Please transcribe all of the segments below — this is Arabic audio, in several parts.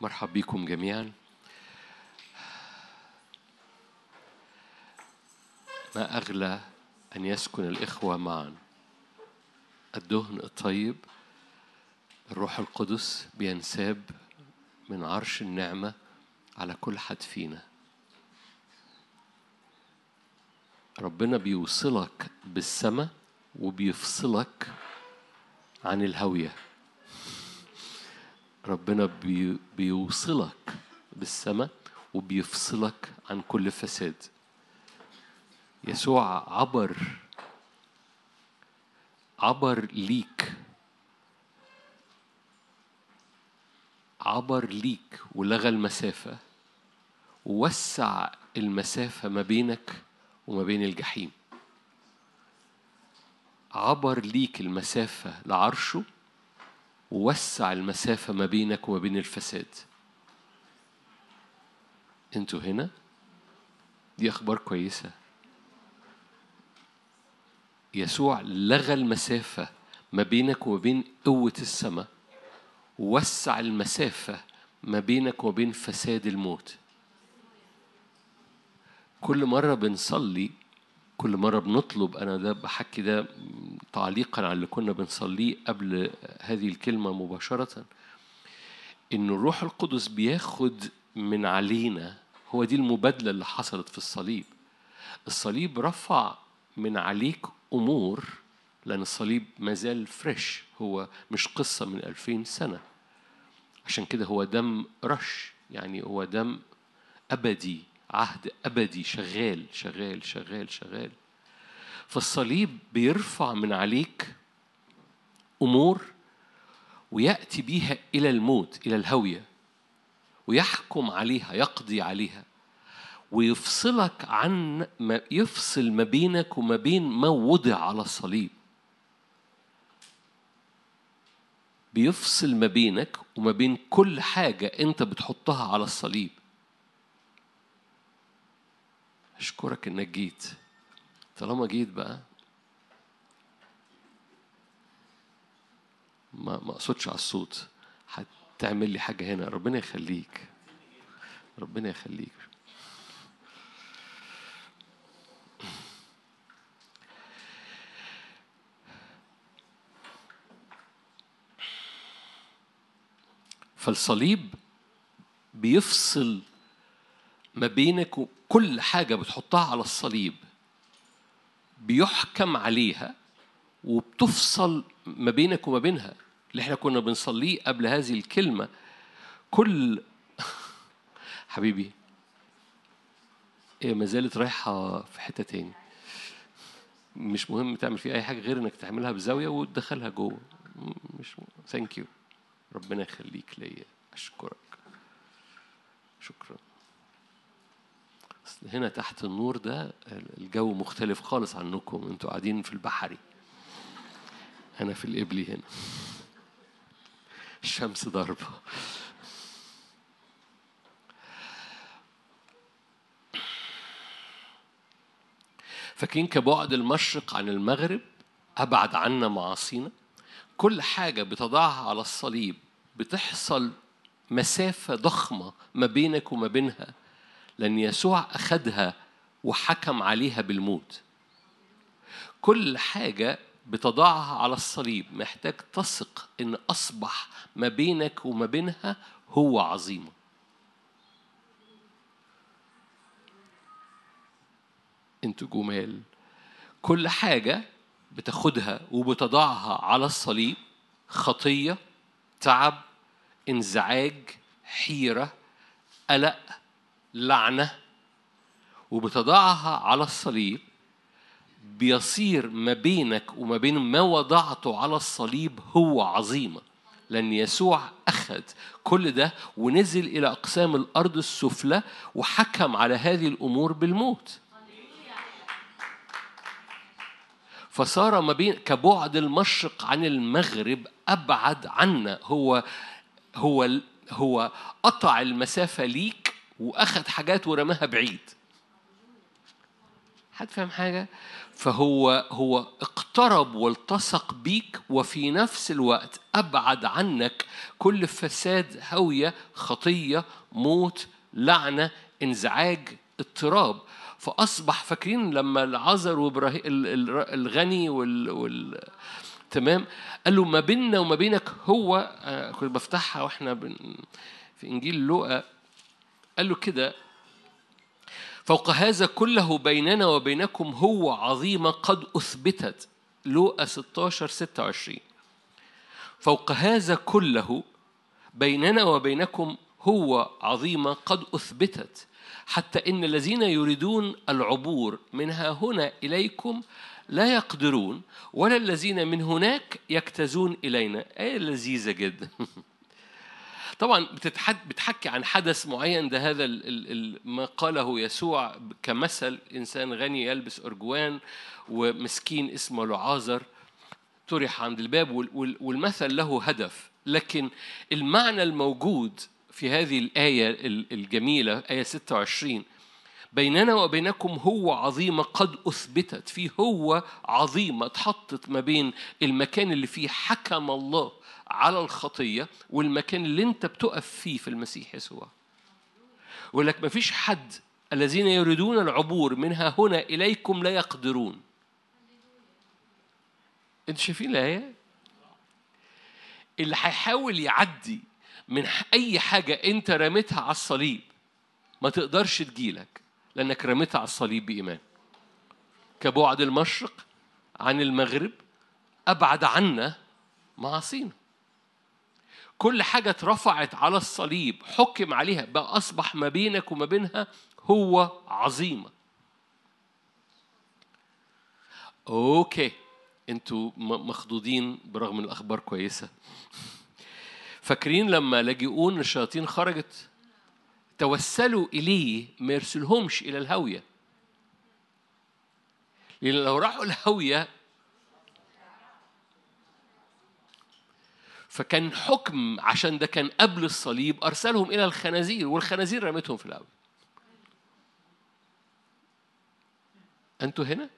مرحب بكم جميعا. ما أغلى أن يسكن الإخوة معا. الدهن الطيب الروح القدس بينساب من عرش النعمة على كل حد فينا. ربنا بيوصلك بالسماء وبيفصلك عن الهوية. ربنا بي بيوصلك بالسماء وبيفصلك عن كل فساد. يسوع عبر عبر ليك. عبر ليك ولغى المسافة ووسع المسافة ما بينك وما بين الجحيم. عبر ليك المسافة لعرشه ووسع المسافة ما بينك وما بين الفساد. أنتوا هنا؟ دي أخبار كويسة. يسوع لغى المسافة ما بينك وما بين قوة السماء ووسع المسافة ما بينك وما بين فساد الموت. كل مرة بنصلي كل مرة بنطلب أنا ده بحكي ده تعليقا على اللي كنا بنصليه قبل هذه الكلمة مباشرة إن الروح القدس بياخد من علينا هو دي المبادلة اللي حصلت في الصليب. الصليب رفع من عليك أمور لأن الصليب ما زال فريش هو مش قصة من ألفين سنة. عشان كده هو دم رش يعني هو دم أبدي. عهد أبدي شغال شغال شغال شغال. فالصليب بيرفع من عليك أمور ويأتي بيها إلى الموت إلى الهوية ويحكم عليها يقضي عليها ويفصلك عن ما يفصل ما بينك وما بين ما وضع على الصليب. بيفصل ما بينك وما بين كل حاجة أنت بتحطها على الصليب. أشكرك إنك جيت. طالما جيت بقى ما ما أقصدش على الصوت. هتعمل لي حاجة هنا. ربنا يخليك. ربنا يخليك. فالصليب بيفصل ما بينك وكل حاجة بتحطها على الصليب. بيحكم عليها وبتفصل ما بينك وما بينها. اللي إحنا كنا بنصليه قبل هذه الكلمة كل حبيبي هي ما زالت رايحة في حتة تاني. مش مهم تعمل فيها أي حاجة غير إنك تعملها بزاوية وتدخلها جوه. مش ثانك يو ربنا يخليك ليا. أشكرك. شكرا. هنا تحت النور ده الجو مختلف خالص عنكم. أنتوا قاعدين في البحري. أنا في القبلي هنا. الشمس ضاربة. فاكرين كبعد المشرق عن المغرب أبعد عنا معاصينا. كل حاجة بتضعها على الصليب. بتحصل مسافة ضخمة ما بينك وما بينها. لأن يسوع أخدها وحكم عليها بالموت. كل حاجة بتضعها على الصليب محتاج تثق إن أصبح ما بينك وما بينها هو عظيمة. أنتوا جمال. كل حاجة بتاخدها وبتضعها على الصليب خطية تعب انزعاج حيرة قلق لعنة وبتضعها على الصليب بيصير ما بينك وما بين ما وضعته على الصليب هو عظيمة لأن يسوع أخذ كل ده ونزل إلى أقسام الأرض السفلى وحكم على هذه الأمور بالموت. فصار ما بين كبعد المشرق عن المغرب أبعد عنا. هو هو هو قطع المسافة ليك وأخذ حاجات ورماها بعيد. حد فاهم حاجة؟ فهو هو اقترب والتصق بيك وفي نفس الوقت أبعد عنك كل فساد هوية خطية موت لعنة انزعاج اضطراب. فأصبح فاكرين لما العذر وإبراهيم الغني وال, وال تمام؟ قال له ما بيننا وما بينك هو آه، كنت بفتحها وإحنا بن في إنجيل لوقا قال له كده فوق هذا كله بيننا وبينكم هو عظيمة قد أثبتت. لوقا 16 26 فوق هذا كله بيننا وبينكم هو عظيمة قد أثبتت حتى إن الذين يريدون العبور منها هنا إليكم لا يقدرون ولا الذين من هناك يجتازون إلينا. آية لذيذة جدا. طبعا بتحكي عن حدث معين ده هذا ما قاله يسوع كمثل إنسان غني يلبس أرجوان ومسكين اسمه لعازر طرح عند الباب والمثل له هدف. لكن المعنى الموجود في هذه الآية الجميلة آية 26 بيننا وبينكم هو عظيمة قد أثبتت. فيه هو عظيمة اتحطت ما بين المكان اللي فيه حكم الله على الخطية والمكان اللي انت بتقف فيه في المسيح يسوع. يقول لك مفيش حد الذين يريدون العبور منها هنا إليكم لا يقدرون. أنتوا شايفين الآية؟ اللي هيحاول يعدي من أي حاجة أنت رميتها على الصليب ما تقدرش تجيلك لأنك رميتها على الصليب بإيمان. كبعد المشرق عن المغرب أبعد عنا معاصينا كل حاجة اترفعت على الصليب حكم عليها بقى أصبح ما بينك وما بينها هو عظيمة. أوكي أنتوا مخضوضين برغم الأخبار كويسة. فاكرين لما لاجئون الشياطين خرجت؟ توسلوا إليه ما يرسلهمش إلى الهوية لأن لو راحوا الهوية فكان حكم عشان ده كان قبل الصليب أرسلهم إلى الخنازير والخنازير رمتهم في الأول أنتوا هنا؟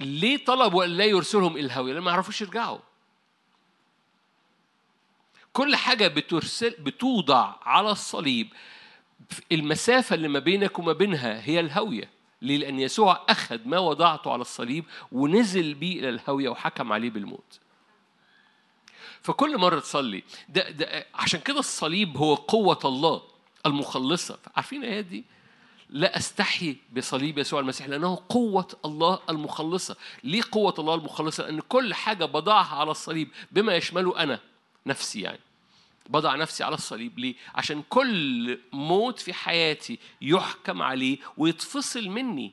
ليه طلبوا أن لا يرسلهم إلى الهوية؟ لأن ما يعرفوش يرجعوا كل حاجة بترسل بتوضع على الصليب المسافة اللي ما بينك وما بينها هي الهوية ليه؟ لأن يسوع أخذ ما وضعته على الصليب ونزل بيه إلى الهوية وحكم عليه بالموت فكل مرة تصلي ده, ده عشان كده الصليب هو قوة الله المخلصة عارفين الآيات دي؟ لا أستحي بصليب يسوع المسيح لأنه قوة الله المخلصة ليه قوة الله المخلصة؟ لأن كل حاجة بضعها على الصليب بما يشمله أنا نفسي يعني بضع نفسي على الصليب ليه؟ عشان كل موت في حياتي يحكم عليه ويتفصل مني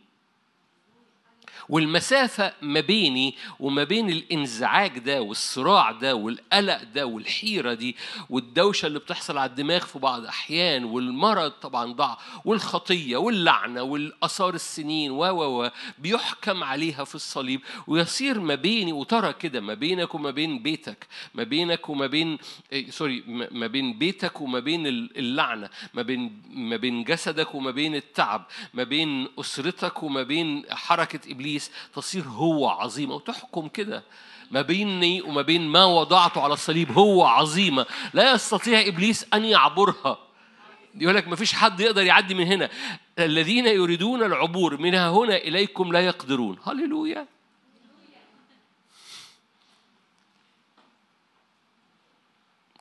والمسافة ما بيني وما بين الانزعاج ده والصراع ده والقلق ده والحيرة دي والدوشة اللي بتحصل على الدماغ في بعض الأحيان والمرض طبعا ضع والخطية واللعنة والآثار السنين و و بيحكم عليها في الصليب ويصير ما بيني وترى كده ما بينك وما بين بيتك ما بينك وما بين إيه سوري ما بين بيتك وما بين اللعنة ما بين ما بين جسدك وما بين التعب ما بين أسرتك وما بين حركة إبليس إبليس تصير هو عظيمة وتحكم كده ما بيني وما بين ما وضعته على الصليب هو عظيمة. لا يستطيع إبليس أن يعبرها. يقول لك ما فيش حد يقدر يعدي من هنا. الذين يريدون العبور منها هنا إليكم لا يقدرون. هللويا.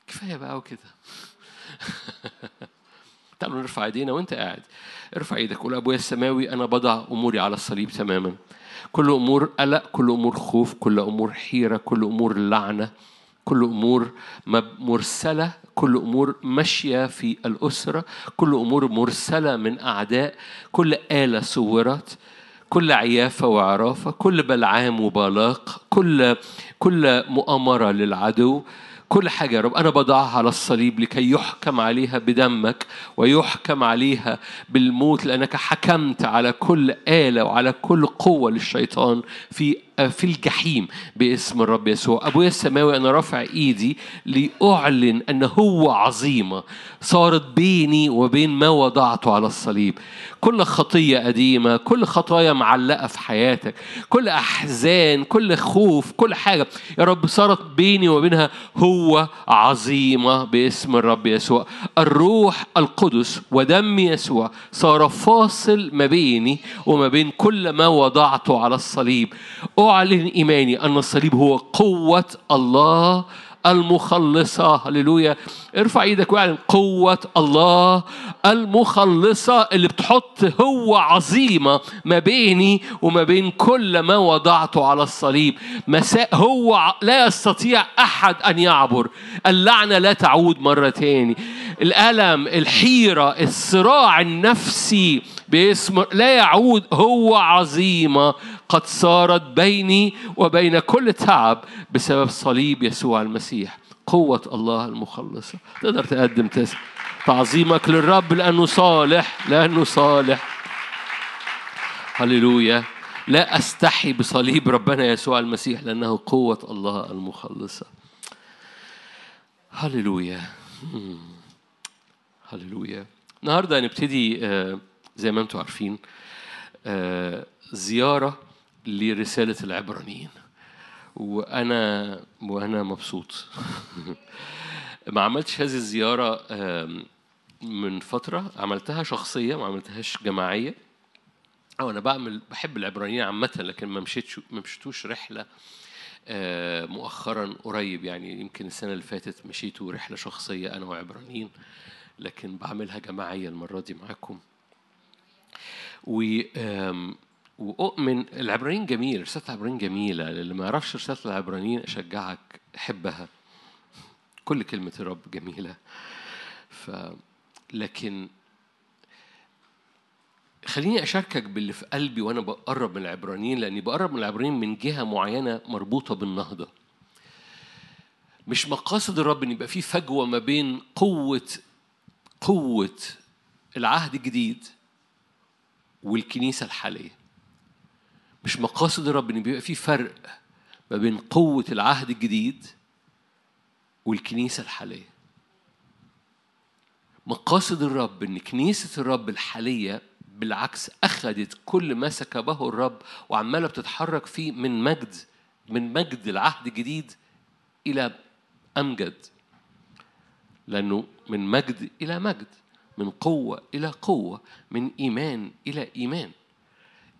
كفاية بقى وكده. تعالوا نرفع ايدينا وأنت قاعد. ارفع إيدك قول أبويا السماوي أنا بضع أموري على الصليب تماما. كل أمور قلق كل أمور خوف كل أمور حيرة كل أمور لعنة كل أمور مرسلة كل أمور ماشية في الأسرة كل أمور مرسلة من أعداء كل آلة صورت كل عيافة وعرافة كل بلعام وبلاق كل كل مؤامرة للعدو. كل حاجة يا رب. أنا بضعها على الصليب لكي يحكم عليها بدمك ويحكم عليها بالموت لأنك حكمت على كل آلة وعلى كل قوة للشيطان في في الجحيم باسم الرب يسوع. أبويا السماوي أنا رافع إيدي لأعلن أن هو عظيمة صارت بيني وبين ما وضعته على الصليب. كل خطية قديمة كل خطايا معلقة في حياتك كل أحزان كل خوف كل حاجة. يا رب صارت بيني وبينها هو عظيمة باسم الرب يسوع. الروح القدس ودم يسوع صار فاصل ما بيني وما بين كل ما وضعته على الصليب. أعلن إيماني أن الصليب هو قوة الله المخلصة. هللويا. ارفع إيدك واعلن. قوة الله المخلصة اللي بتحط هو عظيمة ما بيني وما بين كل ما وضعته على الصليب. مساء هو لا يستطيع أحد أن يعبر. اللعنة لا تعود مرة تاني. الألم الحيرة الصراع النفسي باسم لا يعود. هو عظيمة. قد صارت بيني وبين كل تعب بسبب صليب يسوع المسيح قوة الله المخلصة. تقدر تقدم تعظيمك للرب لأنه صالح لأنه صالح. هللويا. لا أستحي بصليب ربنا يسوع المسيح لأنه قوة الله المخلصة. هللويا. هللويا. النهارده هنبتدي زي ما أنتم عارفين زيارة لرسالة العبرانيين. وأنا وأنا مبسوط. ما عملتش هذه الزيارة من فترة. عملتها شخصية ما عملتهاش جماعية. أو أنا بعمل بحب العبرانيين عامة لكن ما مشيتش ما مشيتوش رحلة مؤخرا قريب. يعني يمكن السنة اللي فاتت مشيتوا رحلة شخصية أنا وعبرانيين. لكن بعملها جماعية المرة دي معاكم. و وأؤمن العبرانيين جميل رسالة العبرانيين جميلة اللي ما يعرفش رسالة العبرانيين أشجعك حبها كل كلمة الرب جميلة. ف لكن خليني أشاركك باللي في قلبي وأنا بقرب من العبرانيين لأني بقرب من العبرانيين من جهة معينة مربوطة بالنهضة. مش مقاصد الرب إن يبقى في فجوة ما بين قوة قوة العهد الجديد والكنيسة الحالية. مش مقاصد الرب إن بيبقى في فرق ما بين قوة العهد الجديد والكنيسة الحالية. مقاصد الرب إن كنيسة الرب الحالية بالعكس أخذت كل ما سكبه الرب وعمالة بتتحرك فيه من مجد من مجد العهد الجديد إلى أمجد. لأنه من مجد إلى مجد من قوة إلى قوة من إيمان إلى إيمان.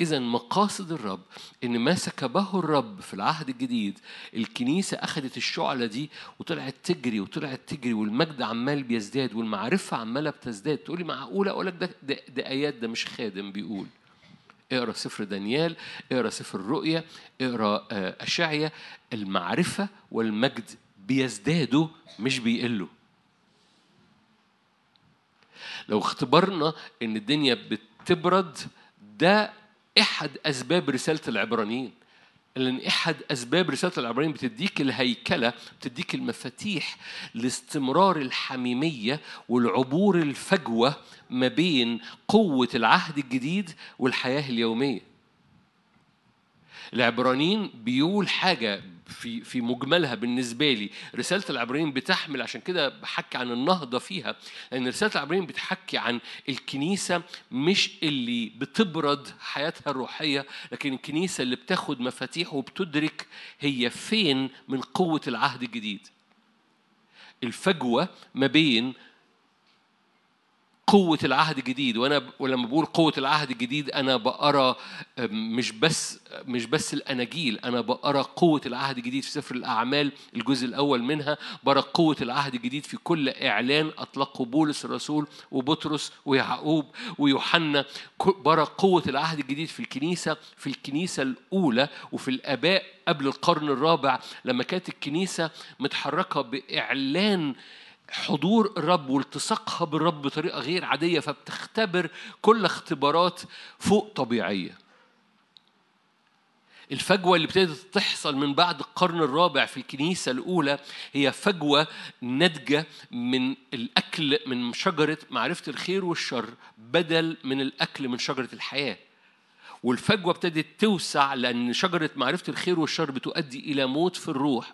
إذا مقاصد الرب إن ما سكبه الرب في العهد الجديد الكنيسة أخذت الشعلة دي وطلعت تجري وطلعت تجري والمجد عمال بيزداد والمعرفة عمالة بتزداد. تقولي معقولة؟ أقول لك ده, ده, ده آيات ده مش خادم بيقول. اقرأ سفر دانيال اقرأ سفر الرؤيا اقرأ أشعيا. المعرفة والمجد بيزدادوا مش بيقلوا. لو اختبرنا إن الدنيا بتبرد ده إحد أسباب رسالة العبرانيين. لأن إحد أسباب رسالة العبرانيين بتديك الهيكلة بتديك المفاتيح لاستمرار الحميمية والعبور الفجوة ما بين قوة العهد الجديد والحياة اليومية. العبرانيين بيقول حاجة في في مجملها بالنسبة لي. رسالة العبرانيين بتحمل عشان كده بحكي عن النهضة فيها لأن رسالة العبرانيين بتحكي عن الكنيسة مش اللي بتبرد حياتها الروحية لكن الكنيسة اللي بتاخد مفاتيح وبتدرك هي فين من قوة العهد الجديد. الفجوة ما بين قوة العهد الجديد وأنا ولما بقول قوة العهد الجديد أنا بقرأ مش بس مش بس الأناجيل أنا بقرأ قوة العهد الجديد في سفر الأعمال الجزء الأول منها. بقرأ قوة العهد الجديد في كل إعلان أطلقه بولس الرسول وبطرس ويعقوب ويوحنا. بقرأ قوة العهد الجديد في الكنيسة في الكنيسة الأولى وفي الآباء قبل القرن الرابع. لما كانت الكنيسة متحركة بإعلان حضور الرب والتصاقها بالرب بطريقة غير عادية فبتختبر كل اختبارات فوق طبيعية. الفجوة اللي ابتدت تحصل من بعد القرن الرابع في الكنيسة الأولى هي فجوة ناتجة من الأكل من شجرة معرفة الخير والشر بدل من الأكل من شجرة الحياة. والفجوة ابتدت توسع لأن شجرة معرفة الخير والشر بتؤدي إلى موت في الروح.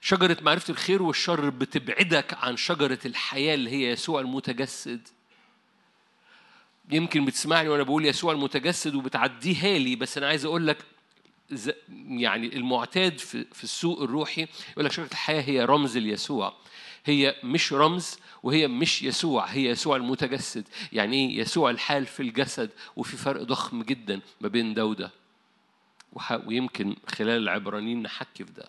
شجرة معرفة الخير والشر بتبعدك عن شجرة الحياة اللي هي يسوع المتجسد. يمكن بتسمعني وأنا بقول يسوع المتجسد وبتعديها لي بس أنا عايز أقول لك يعني المعتاد في, في السوق الروحي يقول لك شجرة الحياة هي رمز ليسوع. هي مش رمز وهي مش يسوع هي يسوع المتجسد. يعني إيه؟ يسوع الحال في الجسد وفي فرق ضخم جدا ما بين ده وده. ويمكن خلال العبرانيين نحكي في ده.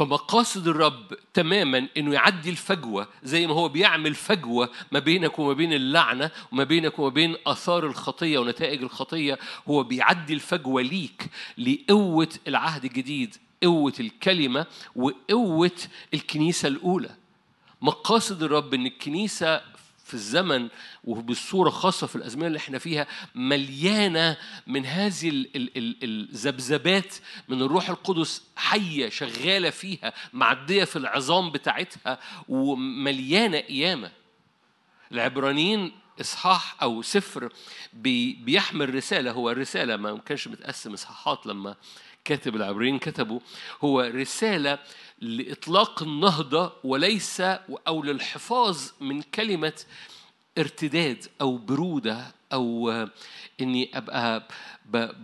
فمقاصد الرب تماما إنه يعدي الفجوة زي ما هو بيعمل فجوة ما بينك وما بين اللعنة وما بينك وما بين آثار الخطية ونتائج الخطية. هو بيعدي الفجوة ليك لقوة العهد الجديد قوة الكلمة وقوة الكنيسة الأولى. مقاصد الرب إن الكنيسة في الزمن وبالصورة خاصة في الأزمنة اللي إحنا فيها مليانة من هذه الذبذبات من الروح القدس حية شغالة فيها معدية في العظام بتاعتها ومليانة قيامة. العبرانيين إصحاح أو سفر بيحمل رسالة هو الرسالة ما كانش متقسم إصحاحات لما كاتب العبرانيين كتبوا هو رسالة لإطلاق النهضة وليس أو للحفاظ من كلمة ارتداد أو برودة أو إني أبقى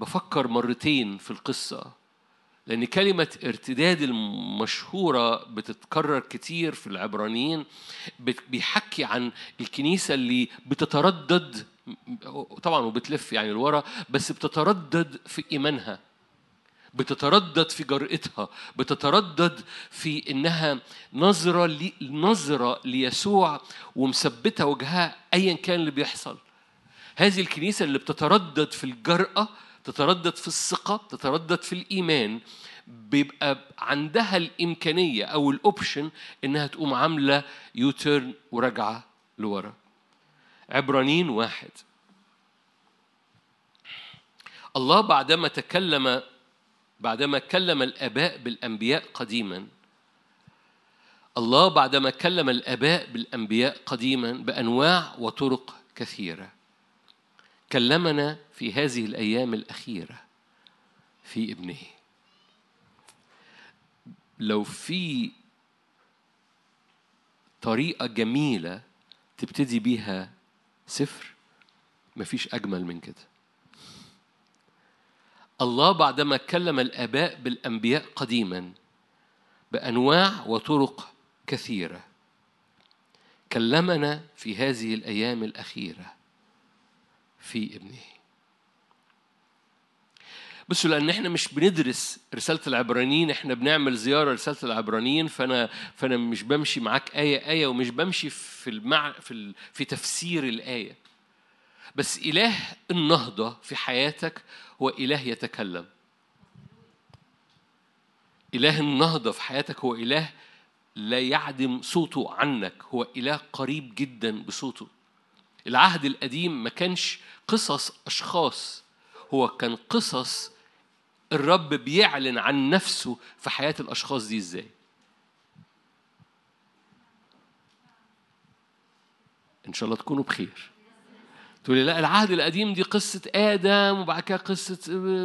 بفكر مرتين في القصة. لأن كلمة ارتداد المشهورة بتتكرر كتير في العبرانيين بيحكي عن الكنيسة اللي بتتردد طبعا وبتلف يعني لورا بس بتتردد في إيمانها. بتتردد في جرأتها بتتردد في إنها نظرة لي نظرة ليسوع ومثبتة وجهها أيا كان اللي بيحصل. هذه الكنيسة اللي بتتردد في الجرأة تتردد في الثقة تتردد في الإيمان بيبقى عندها الإمكانية أو الأوبشن إنها تقوم عاملة يوتيرن وراجعة لورا. عبرانيين واحد. الله بعدما تكلم بعدما كلم الآباء بالأنبياء قديما الله بعدما كلم الآباء بالأنبياء قديما بأنواع وطرق كثيرة. كلمنا في هذه الأيام الأخيرة في ابنه. لو في طريقة جميلة تبتدي بيها سفر مفيش أجمل من كده. الله بعدما كلم الآباء بالأنبياء قديما بأنواع وطرق كثيرة. كلمنا في هذه الأيام الأخيرة في ابنه. بصوا لأن إحنا مش بندرس رسالة العبرانيين إحنا بنعمل زيارة رساله العبرانيين فأنا فأنا مش بمشي معاك آية آية ومش بمشي في المع في في تفسير الآية. بس إله النهضة في حياتك هو إله يتكلم. إله النهضة في حياتك هو إله لا يعدم صوته عنك هو إله قريب جدا بصوته. العهد القديم ما كانش قصص أشخاص هو كان قصص الرب بيعلن عن نفسه في حياة الأشخاص دي إزاي. إن شاء الله تكونوا بخير. تقول لي لا العهد القديم دي قصة آدم وبعد كده قصة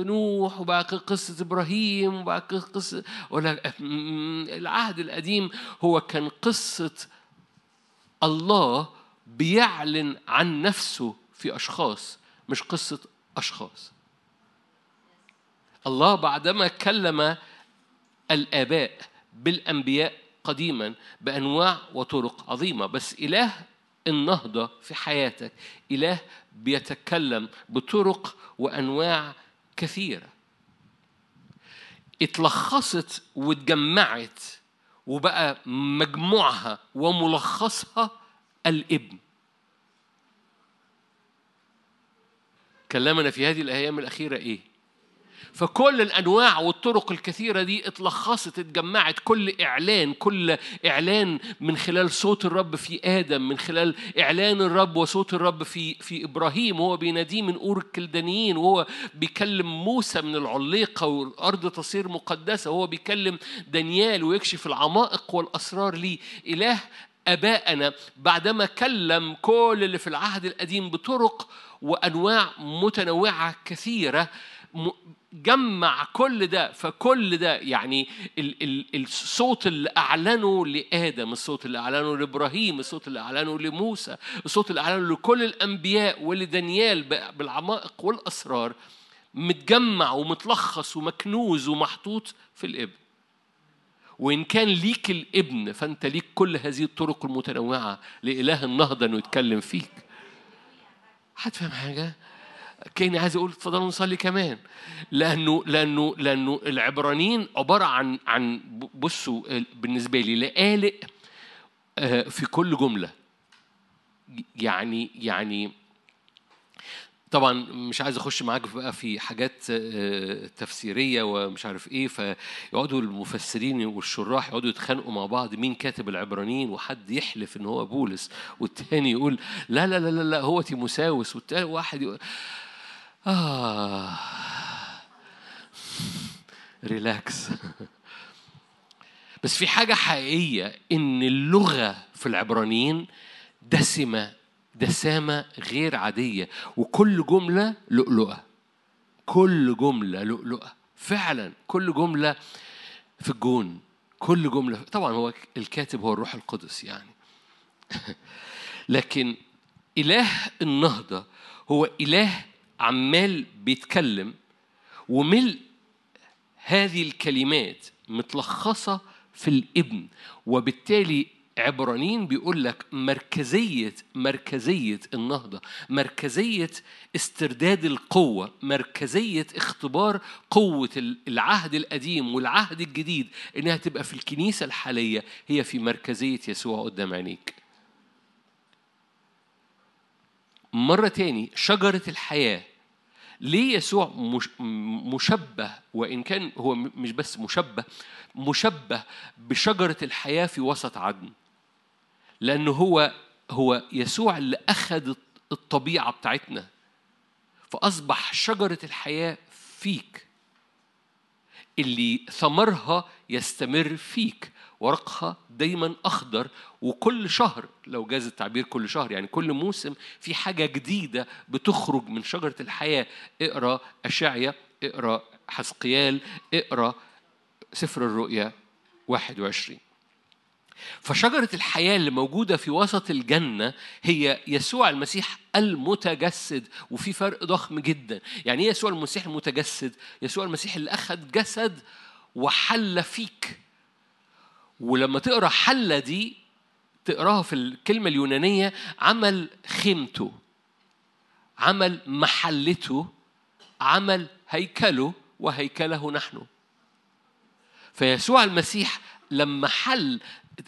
نوح وبعد كده قصة إبراهيم وبعد كده قصة ولا العهد القديم هو كان قصة الله بيعلن عن نفسه في أشخاص مش قصة أشخاص. الله بعدما كلم الآباء بالأنبياء قديما بأنواع وطرق عظيمة بس إله النهضة في حياتك. إله بيتكلم بطرق وأنواع كثيرة. اتلخصت واتجمعت وبقى مجموعها وملخصها الابن. كلمنا في هذه الأيام الأخيرة إيه؟ فكل الأنواع والطرق الكثيرة دي اتلخصت اتجمعت. كل إعلان كل إعلان من خلال صوت الرب في آدم من خلال إعلان الرب وصوت الرب في في إبراهيم. وهو بيناديه من اور الكلدانيين. وهو بيكلم موسى من العليقة والأرض تصير مقدسة. وهو بيكلم دانيال ويكشف العمائق والأسرار ليه. إله ابائنا بعدما كلم كل اللي في العهد القديم بطرق وأنواع متنوعة كثيرة جمع كل ده فكل ده يعني ال ال الصوت اللي أعلنه لآدم الصوت اللي أعلنه لإبراهيم الصوت اللي أعلنه لموسى الصوت اللي أعلنه لكل الأنبياء ولدانيال بالعمائق والأسرار متجمع ومتلخص ومكنوز ومحطوط في الإبن وإن كان ليك الإبن فأنت ليك كل هذه الطرق المتنوعة لإله النهضة إنه يتكلم فيك هتفهم حاجة؟ كأني عايز أقول اتفضلوا نصلي كمان. لأنه لأنه لأنه العبرانيين عبارة عن عن بصوا بالنسبة لي لقالق آه، في كل جملة. يعني يعني طبعا مش عايز أخش معاك بقى في حاجات آه، تفسيرية ومش عارف إيه فيقعدوا المفسرين والشراح يقعدوا يتخانقوا مع بعض مين كاتب العبرانيين وحد يحلف إن هو بولس والتاني يقول لا لا لا لا, لا هو تيموساوس والتاني واحد يقول آه. ريلاكس بس في حاجة حقيقية إن اللغة في العبرانيين دسمة دسامة غير عادية وكل جملة لؤلؤة. كل جملة لؤلؤة. فعلا كل جملة في الجون. كل جملة طبعا هو الكاتب هو الروح القدس يعني. لكن إله النهضة هو إله عمال بيتكلم وملء هذه الكلمات متلخصة في الابن وبالتالي عبرانيين بيقول لك مركزية مركزية النهضة مركزية استرداد القوة مركزية اختبار قوة العهد القديم والعهد الجديد إنها تبقى في الكنيسة الحالية هي في مركزية يسوع قدام عينيك. مرة تاني شجرة الحياة. ليه يسوع مش مشبه وإن كان هو مش بس مشبه مشبه بشجرة الحياة في وسط عدن. لأنه هو هو يسوع اللي أخذ الطبيعة بتاعتنا. فأصبح شجرة الحياة فيك. اللي ثمرها يستمر فيك. ورقها دايما أخضر وكل شهر لو جاز التعبير كل شهر يعني كل موسم في حاجة جديدة بتخرج من شجرة الحياة. اقرأ أشعيا اقرأ حسقيال اقرأ سفر الرؤيا 21 فشجرة الحياة اللي موجودة في وسط الجنة هي يسوع المسيح المتجسد وفي فرق ضخم جدا. يعني إيه يسوع المسيح المتجسد؟ يسوع المسيح اللي أخذ جسد وحل فيك. ولما تقرأ حلة دي تقراها في الكلمة اليونانية عمل خيمته عمل محلته عمل هيكله وهيكله نحن. فيسوع المسيح لما حل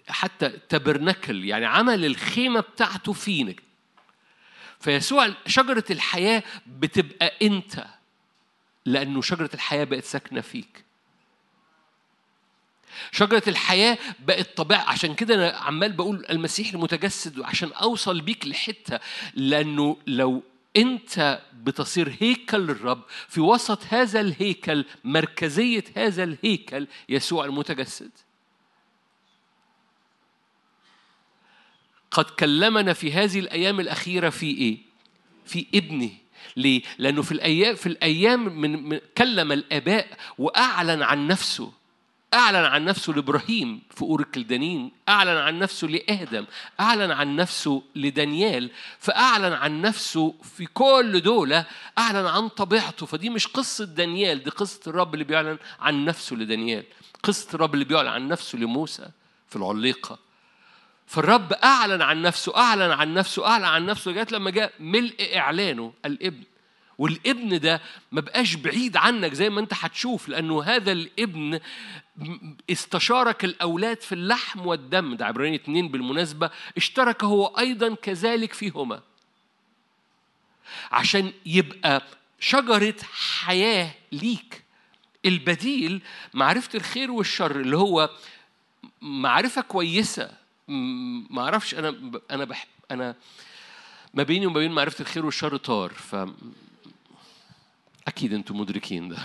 حتى تبرنكل يعني عمل الخيمة بتاعته فينا فيسوع شجرة الحياة بتبقى أنت لأنه شجرة الحياة بقت ساكنة فيك. شجرة الحياة بقت طبيعة عشان كده أنا عمال بقول المسيح المتجسد عشان أوصل بيك لحتة لأنه لو أنت بتصير هيكل للرب في وسط هذا الهيكل مركزية هذا الهيكل يسوع المتجسد قد كلمنا في هذه الأيام الأخيرة في إيه؟ في ابنه ليه؟ لأنه في الأيام في الأيام من, من كلم الآباء وأعلن عن نفسه أعلن عن نفسه لإبراهيم في أور الكلدانين أعلن عن نفسه لآدم أعلن عن نفسه لدانيال فأعلن عن نفسه في كل دولة أعلن عن طبيعته. فدي مش قصة دانيال دي قصة الرب اللي بيعلن عن نفسه لدانيال. قصة الرب اللي بيعلن عن نفسه لموسى في العليقة. فالرب أعلن عن نفسه أعلن عن نفسه أعلن عن نفسه لغاية لما جاء ملء إعلانه الإبن. والابن ده ما بقاش بعيد عنك زي ما انت هتشوف لأنه هذا الابن استشارك الأولاد في اللحم والدم. ده عبراني اتنين بالمناسبة. اشترك هو أيضا كذلك فيهما. عشان يبقى شجرة حياة ليك. البديل معرفة الخير والشر اللي هو معرفة كويسة. ما أعرفش أنا أنا بح أنا ما بيني وما بين معرفة الخير والشر طار. ف أكيد أنتم مدركين ده.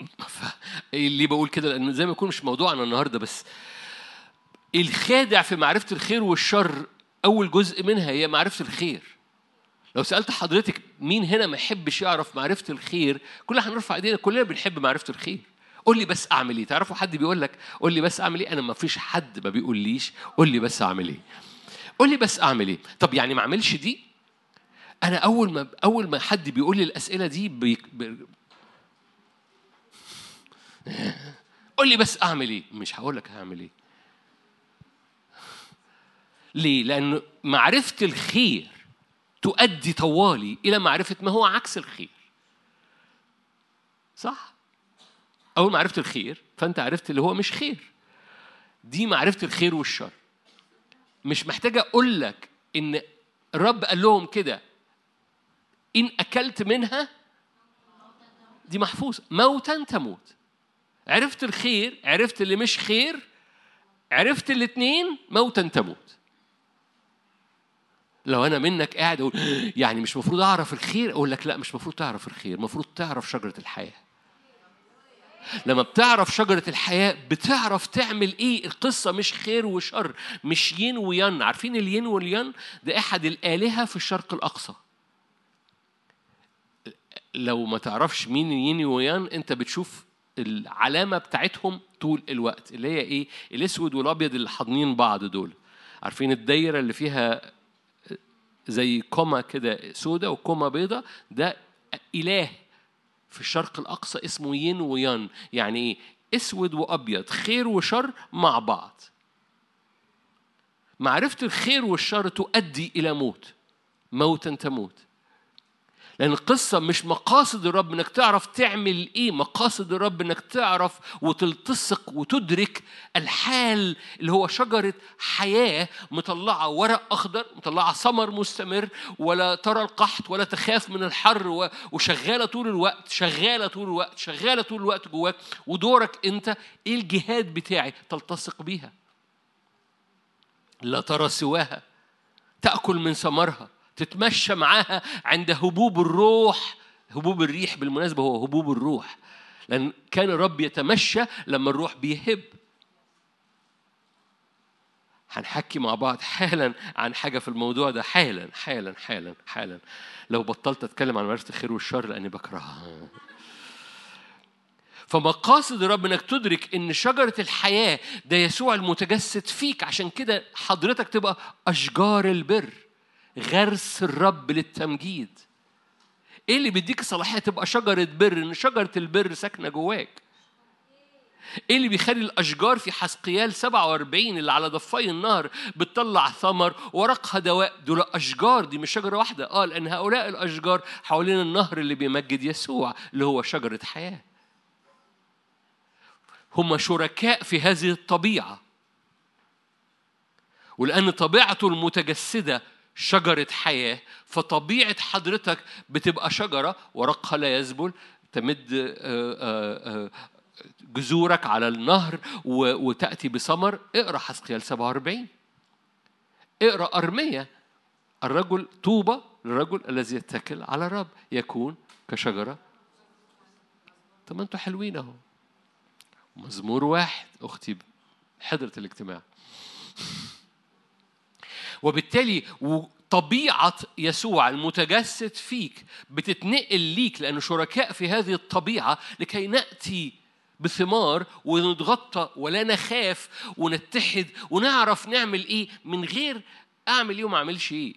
اللي بقول كده؟ لأن زي ما يكون مش موضوعنا النهاردة بس الخادع في معرفة الخير والشر أول جزء منها هي معرفة الخير. لو سألت حضرتك مين هنا ما يحبش يعرف معرفة الخير كلنا هنرفع إيدينا كلنا بنحب معرفة الخير. قول لي بس أعمل إيه؟ تعرفوا حد بيقول لك قول لي بس أعمل إيه؟ أنا ما فيش حد ما بيقوليش قول لي بس أعمل إيه؟ قول لي بس أعمل إيه؟ طب يعني ما أعملش دي أنا أول ما أول ما حد بيقول لي الأسئلة دي بي... قول لي بس أعمل إيه؟ مش هقول لك هعمل إيه. ليه؟ لأن معرفة الخير تؤدي طوالي إلى معرفة ما هو عكس الخير. صح؟ أول ما عرفت الخير فأنت عرفت اللي هو مش خير. دي معرفة الخير والشر. مش محتاجه أقول لك إن الرب قال لهم كده إن أكلت منها دي محفوظة. موتا تموت. عرفت الخير عرفت اللي مش خير عرفت الاثنين موتا تموت. لو أنا منك قاعد أقول يعني مش المفروض أعرف الخير أقول لك لا مش المفروض تعرف الخير المفروض تعرف شجرة الحياة. لما بتعرف شجرة الحياة بتعرف تعمل إيه. القصة مش خير وشر مش ين وين. عارفين الين والين؟ ده أحد الآلهة في الشرق الأقصى. لو ما تعرفش مين ين وين أنت بتشوف العلامة بتاعتهم طول الوقت اللي هي إيه؟ الأسود والأبيض اللي حاضنين بعض دول. عارفين الدايرة اللي فيها زي كوما كده سودة وكوما بيضة؟ ده إله في الشرق الأقصى اسمه ين ويان. يعني إيه؟ أسود وأبيض خير وشر مع بعض. معرفة الخير والشر تؤدي إلى موت موتا تموت. لأن القصة مش مقاصد الرب إنك تعرف تعمل إيه، مقاصد الرب إنك تعرف وتلتصق وتدرك الحال اللي هو شجرة حياة مطلعة ورق أخضر، مطلعة ثمر مستمر، ولا ترى القحط ولا تخاف من الحر وشغالة طول الوقت، شغالة طول الوقت، شغالة طول الوقت جواك، ودورك أنت إيه الجهاد بتاعي؟ تلتصق بيها. لا ترى سواها، تأكل من ثمرها. تتمشى معاها عند هبوب الروح. هبوب الريح بالمناسبة هو هبوب الروح. لأن كان الرب يتمشى لما الروح بيهب. هنحكي مع بعض حالا عن حاجة في الموضوع ده. حالا حالا حالا حالا. لو بطلت أتكلم عن معرفة الخير والشر لأني بكرهها. فمقاصد الرب إنك تدرك إن شجرة الحياة ده يسوع المتجسد فيك. عشان كده حضرتك تبقى أشجار البر. غرس الرب للتمجيد. إيه اللي بيديك صلاحية تبقى شجرة بر؟ إن شجرة البر ساكنة جواك. إيه اللي بيخلي الأشجار في حسقيال 47 اللي على ضفاي النهر بتطلع ثمر ورقها دواء؟ دول أشجار دي مش شجرة واحدة. آه لأن هؤلاء الأشجار حوالين النهر اللي بيمجد يسوع اللي هو شجرة حياة. هم شركاء في هذه الطبيعة. ولأن طبيعته المتجسدة شجرة حياة فطبيعة حضرتك بتبقى شجرة ورقها لا يذبل تمد آه، آه، آه، جذورك على النهر وتأتي بثمر اقرأ حسقيال 47 اقرأ أرمية. الرجل طوبى للرجل الذي يتكل على الرب يكون كشجرة. طب ما أنتوا حلوين اهو. مزمور واحد. أختي حضرت الاجتماع. وبالتالي طبيعة يسوع المتجسد فيك بتتنقل ليك لأنه شركاء في هذه الطبيعة لكي نأتي بثمار ونتغطى ولا نخاف ونتحد ونعرف نعمل إيه من غير أعمل إيه وما أعملش إيه.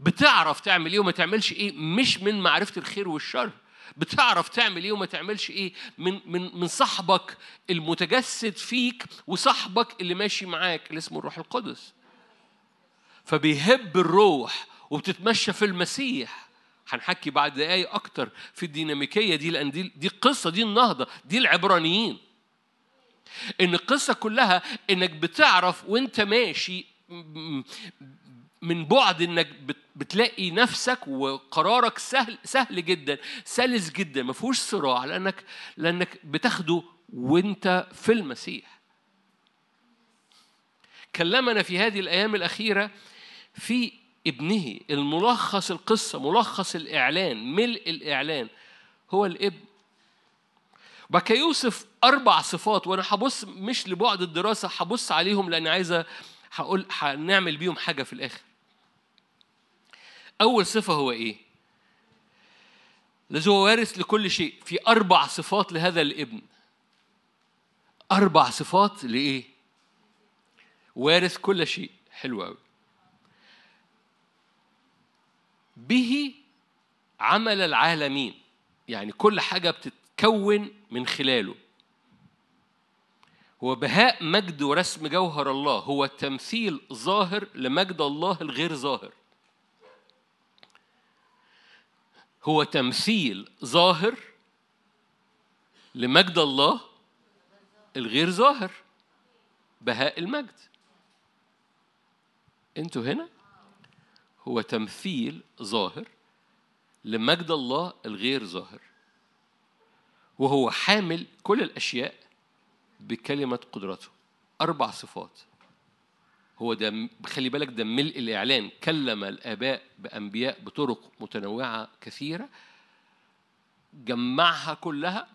بتعرف تعمل إيه وما تعملش إيه مش من معرفة الخير والشر. بتعرف تعمل إيه وما تعملش إيه من من من صاحبك المتجسد فيك وصاحبك اللي ماشي معاك اللي اسمه الروح القدس. فبيهب الروح وبتتمشى في المسيح. هنحكي بعد دقايق أكتر في الديناميكية دي لأن دي دي القصة دي النهضة دي العبرانيين. إن القصة كلها إنك بتعرف وأنت ماشي من بعد إنك بتلاقي نفسك وقرارك سهل سهل جدا سلس جدا ما فيهوش صراع لأنك لأنك بتاخده وأنت في المسيح. كلمنا في هذه الأيام الأخيرة في ابنه الملخص القصة ملخص الإعلان ملء الإعلان. هو الابن بقى يوسف أربع صفات وأنا هبص مش لبعد الدراسة هبص عليهم لأن عايزة هقول هنعمل بيهم حاجة في الآخر. أول صفة هو إيه؟ الذي هو وارث لكل شيء. في أربع صفات لهذا الابن. أربع صفات لإيه؟ وارث كل شيء. حلو قوي به عمل العالمين. يعني كل حاجة بتتكون من خلاله. هو بهاء مجد ورسم جوهر الله. هو تمثيل ظاهر لمجد الله الغير ظاهر. هو تمثيل ظاهر لمجد الله الغير ظاهر بهاء المجد. أنتوا هنا؟ هو تمثيل ظاهر لمجد الله الغير ظاهر وهو حامل كل الأشياء بكلمة قدرته أربع صفات. هو ده خلي بالك ده ملء الإعلان. كلم الآباء بأنبياء بطرق متنوعة كثيرة جمعها كلها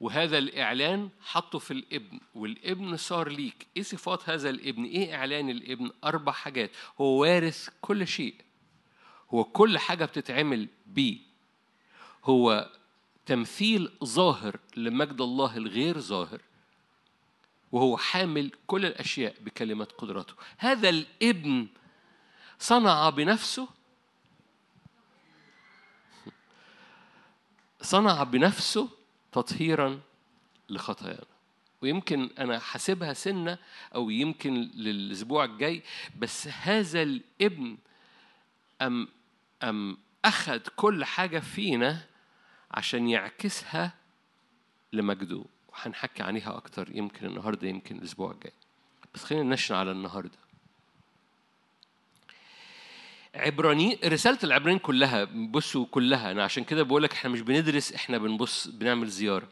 وهذا الإعلان حطه في الابن والابن صار ليك. إيه صفات هذا الابن؟ إيه إعلان الابن؟ أربع حاجات. هو وارث كل شيء. هو كل حاجة بتتعمل بيه. هو تمثيل ظاهر لمجد الله الغير ظاهر. وهو حامل كل الأشياء بكلمة قدرته. هذا الابن صنع بنفسه صنع بنفسه تطهيرا لخطايانا. ويمكن أنا حاسبها سنة أو يمكن للأسبوع الجاي بس هذا الابن أم أم أخذ كل حاجة فينا عشان يعكسها لمجده. وهنحكي عنها أكتر يمكن النهاردة يمكن الأسبوع الجاي. بس خلينا نشن على النهاردة. عبراني رسالة العبرانيين كلها بصوا كلها أنا عشان كده بقول لك إحنا مش بندرس إحنا بنبص بنعمل زيارة.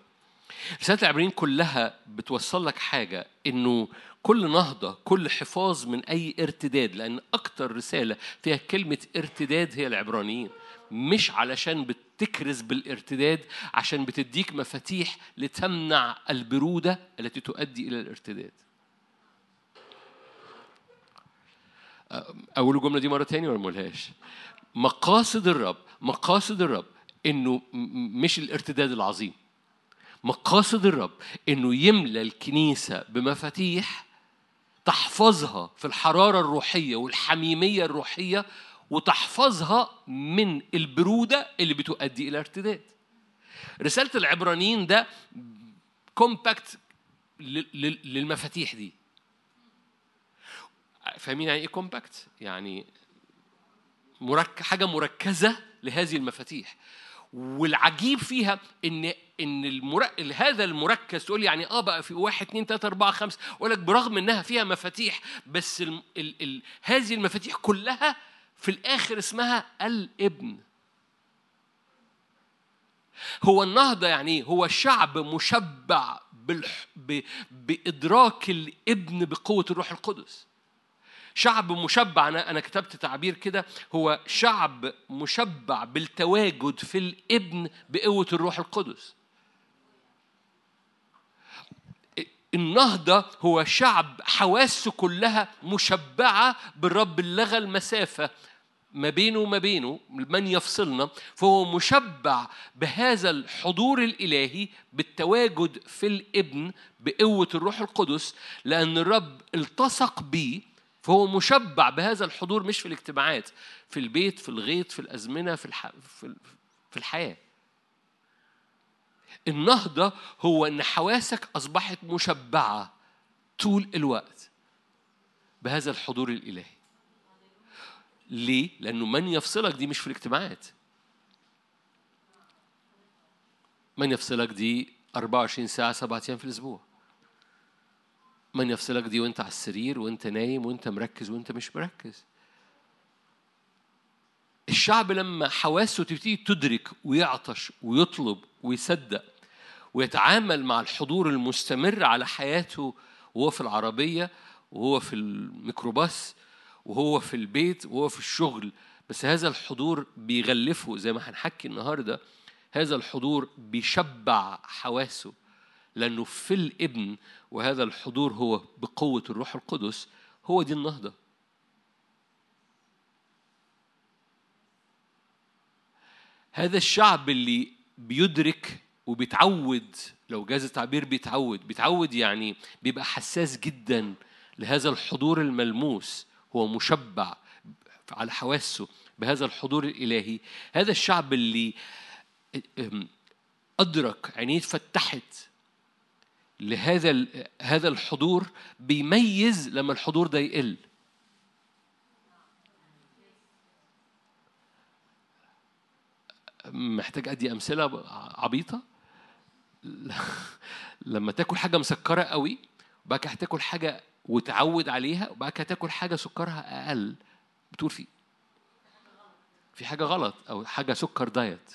رسالة العبرانيين كلها بتوصل لك حاجة إنه كل نهضة كل حفاظ من أي ارتداد لأن أكتر رسالة فيها كلمة ارتداد هي العبرانيين. مش علشان بتكرز بالارتداد عشان بتديك مفاتيح لتمنع البرودة التي تؤدي إلى الارتداد. أقول الجملة دي مرة تاني ولا مقولهاش مقاصد الرب مقاصد الرب إنه مش الارتداد العظيم. مقاصد الرب إنه يملى الكنيسة بمفاتيح تحفظها في الحرارة الروحية والحميمية الروحية وتحفظها من البرودة اللي بتؤدي إلى ارتداد. رسالة العبرانيين ده كومباكت للمفاتيح دي. فاهمين يعني إيه كومباكت يعني مرك... حاجة مركزة لهذه المفاتيح. والعجيب فيها ان إن المر... هذا المركز تقول يعني آه بقى في واحد اثنين ثلاثة أربعة خمسة أقول لك برغم إنها فيها مفاتيح بس ال... ال... ال... هذه المفاتيح كلها في الآخر اسمها الابن. هو النهضة يعني هو شعب مشبع بالح... ب... بإدراك الابن بقوة الروح القدس. شعب مشبع أنا أنا كتبت تعبير كده هو شعب مشبع بالتواجد في الابن بقوة الروح القدس. النهضة هو شعب حواسه كلها مشبعة بالرب اللي لغى المسافة. ما بينه وما بينه من يفصلنا فهو مشبع بهذا الحضور الإلهي بالتواجد في الإبن بقوة الروح القدس لأن الرب التصق بيه فهو مشبع بهذا الحضور مش في الاجتماعات في البيت في الغيط في الأزمنة في, الح... في الحياة. النهضة هو أن حواسك أصبحت مشبعة طول الوقت بهذا الحضور الإلهي. ليه؟ لأنه من يفصلك دي مش في الاجتماعات. من يفصلك دي 24 ساعة سبعة أيام في الأسبوع. من يفصلك دي وأنت على السرير وأنت نايم وأنت مركز وأنت مش مركز. الشعب لما حواسه تبتدي تدرك ويعطش ويطلب ويصدق ويتعامل مع الحضور المستمر على حياته وهو في العربية وهو في الميكروباص وهو في البيت وهو في الشغل. بس هذا الحضور بيغلفه زي ما هنحكي النهارده هذا الحضور بيشبع حواسه لأنه في الابن وهذا الحضور هو بقوة الروح القدس هو دي النهضة. هذا الشعب اللي بيدرك وبيتعود لو جاز التعبير بيتعود بيتعود يعني بيبقى حساس جدا لهذا الحضور الملموس. هو مشبع على حواسه بهذا الحضور الإلهي. هذا الشعب اللي أدرك عينيه اتفتحت لهذا هذا الحضور بيميز لما الحضور ده يقل. محتاج أدي أمثلة عبيطة؟ لما تاكل حاجة مسكرة قوي وبعد كده هتاكل حاجة وتعود عليها وبعد كده تاكل حاجة سكرها أقل بتقول في في حاجة غلط أو حاجة سكر دايت.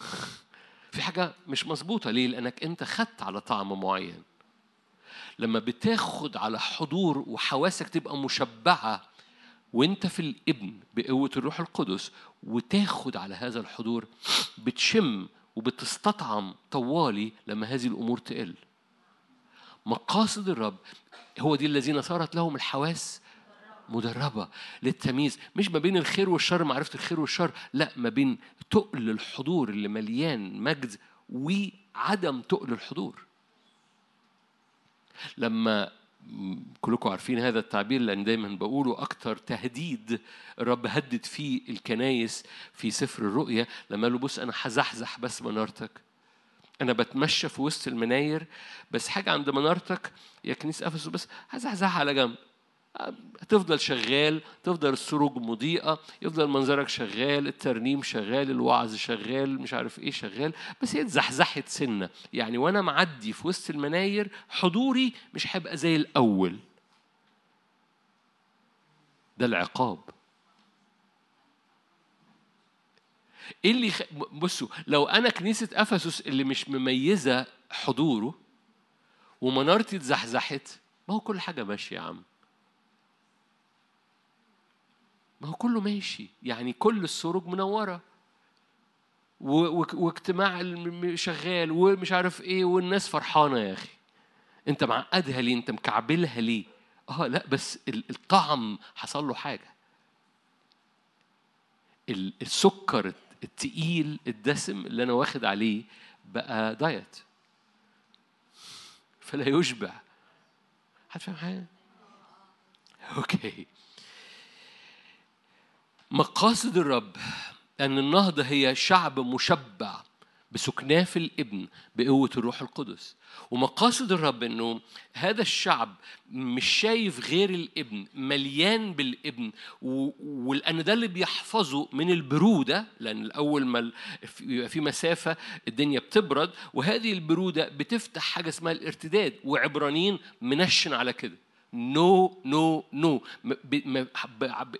في حاجة مش مظبوطة. ليه؟ لأنك أنت خدت على طعم معين. لما بتاخد على حضور وحواسك تبقى مشبعة وأنت في الإبن بقوة الروح القدس وتاخد على هذا الحضور بتشم وبتستطعم طوالي لما هذه الأمور تقل. مقاصد الرب هو دي الذين صارت لهم الحواس مدربة للتمييز مش ما بين الخير والشر معرفة الخير والشر لا ما بين تقل الحضور اللي مليان مجد وعدم تقل الحضور. لما كلكم عارفين هذا التعبير لأن دايما بقوله أكتر تهديد الرب هدد فيه الكنايس في سفر الرؤيا لما قال له بص أنا هزحزح بس منارتك أنا بتمشى في وسط المناير بس حاجة عند منارتك يا كنيسة أفسس بس هزحزحها على جنب. هتفضل شغال تفضل السروج مضيئة يفضل منظرك شغال الترنيم شغال الوعظ شغال مش عارف إيه شغال بس هي اتزحزحت سنة. يعني وأنا معدي في وسط المناير حضوري مش هيبقى زي الأول. ده العقاب. إيه اللي خ... بصوا لو أنا كنيسة أفسس اللي مش مميزة حضوره ومنارتي اتزحزحت ما هو كل حاجة ماشية يا عم. ما هو كله ماشي. يعني كل السروج منورة. واجتماع شغال ومش عارف إيه والناس فرحانة يا أخي. أنت معقدها ليه؟ أنت مكعبلها ليه؟ آه لا بس الطعم حصل له حاجة. السكر التقيل الدسم اللي أنا واخد عليه بقى دايت. فلا يشبع. هتفهم حاجة؟ أوكي. مقاصد الرب أن النهضة هي شعب مشبع. بسكناه في الإبن بقوة الروح القدس. ومقاصد الرب إنه هذا الشعب مش شايف غير الإبن مليان بالإبن ولان ده اللي بيحفظه من البرودة لأن الأول ما في مسافة الدنيا بتبرد وهذه البرودة بتفتح حاجة اسمها الارتداد وعبرانيين منشن على كده. no no no.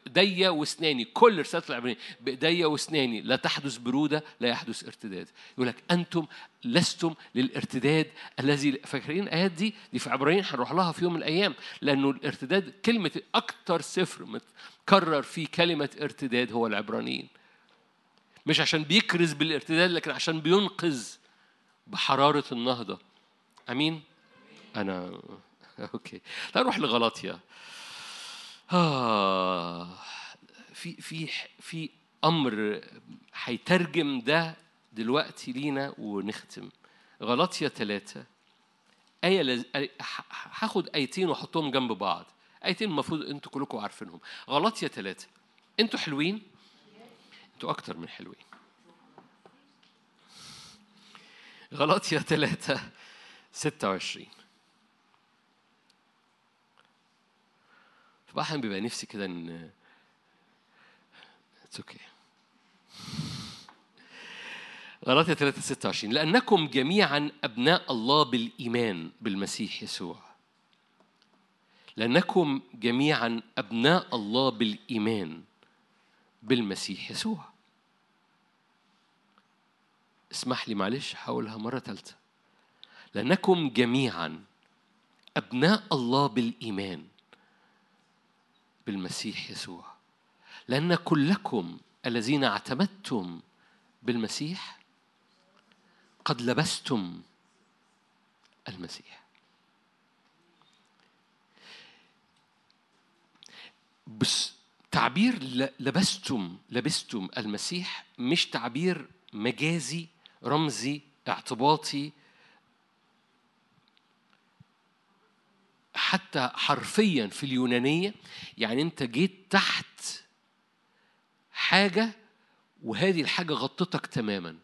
بايديا واسناني. كل رسالة العبرانيين بايديا واسناني. لا تحدث برودة لا يحدث ارتداد. يقول لك أنتم لستم للارتداد الذي فاكرين الآيات دي؟ دي في عبرانيين هنروح لها في يوم من الأيام. لأنه الارتداد كلمة أكتر سفر متكرر فيه كلمة ارتداد هو العبرانيين. مش عشان بيكرز بالارتداد لكن عشان بينقذ بحرارة النهضة. أمين؟ أنا أوكي. تعال نروح لغلاطيا آه. في في في أمر هيترجم ده دلوقتي لينا ونختم. غلاطيا ثلاثة آية لز... هاخد آيتين وأحطهم جنب بعض. آيتين المفروض أنتوا كلكم عارفينهم. غلاطيا ثلاثة أنتوا حلوين؟ أنتوا أكتر من حلوين. غلاطيا ثلاثة ستة وعشرين. فأحيانا بيبقى نفسي كده إن it's okay غلاطية 3 26 لأنكم جميعا أبناء الله بالإيمان بالمسيح يسوع. لأنكم جميعا أبناء الله بالإيمان بالمسيح يسوع. اسمح لي معلش هقولها مرة ثالثة لأنكم جميعا أبناء الله بالإيمان بالمسيح يسوع. لأن كلكم الذين اعتمدتم بالمسيح قد لبستم المسيح. بس تعبير لبستم لبستم المسيح مش تعبير مجازي رمزي اعتباطي حتى حرفيا في اليونانية يعني أنت جيت تحت حاجة وهذه الحاجة غطتك تماما.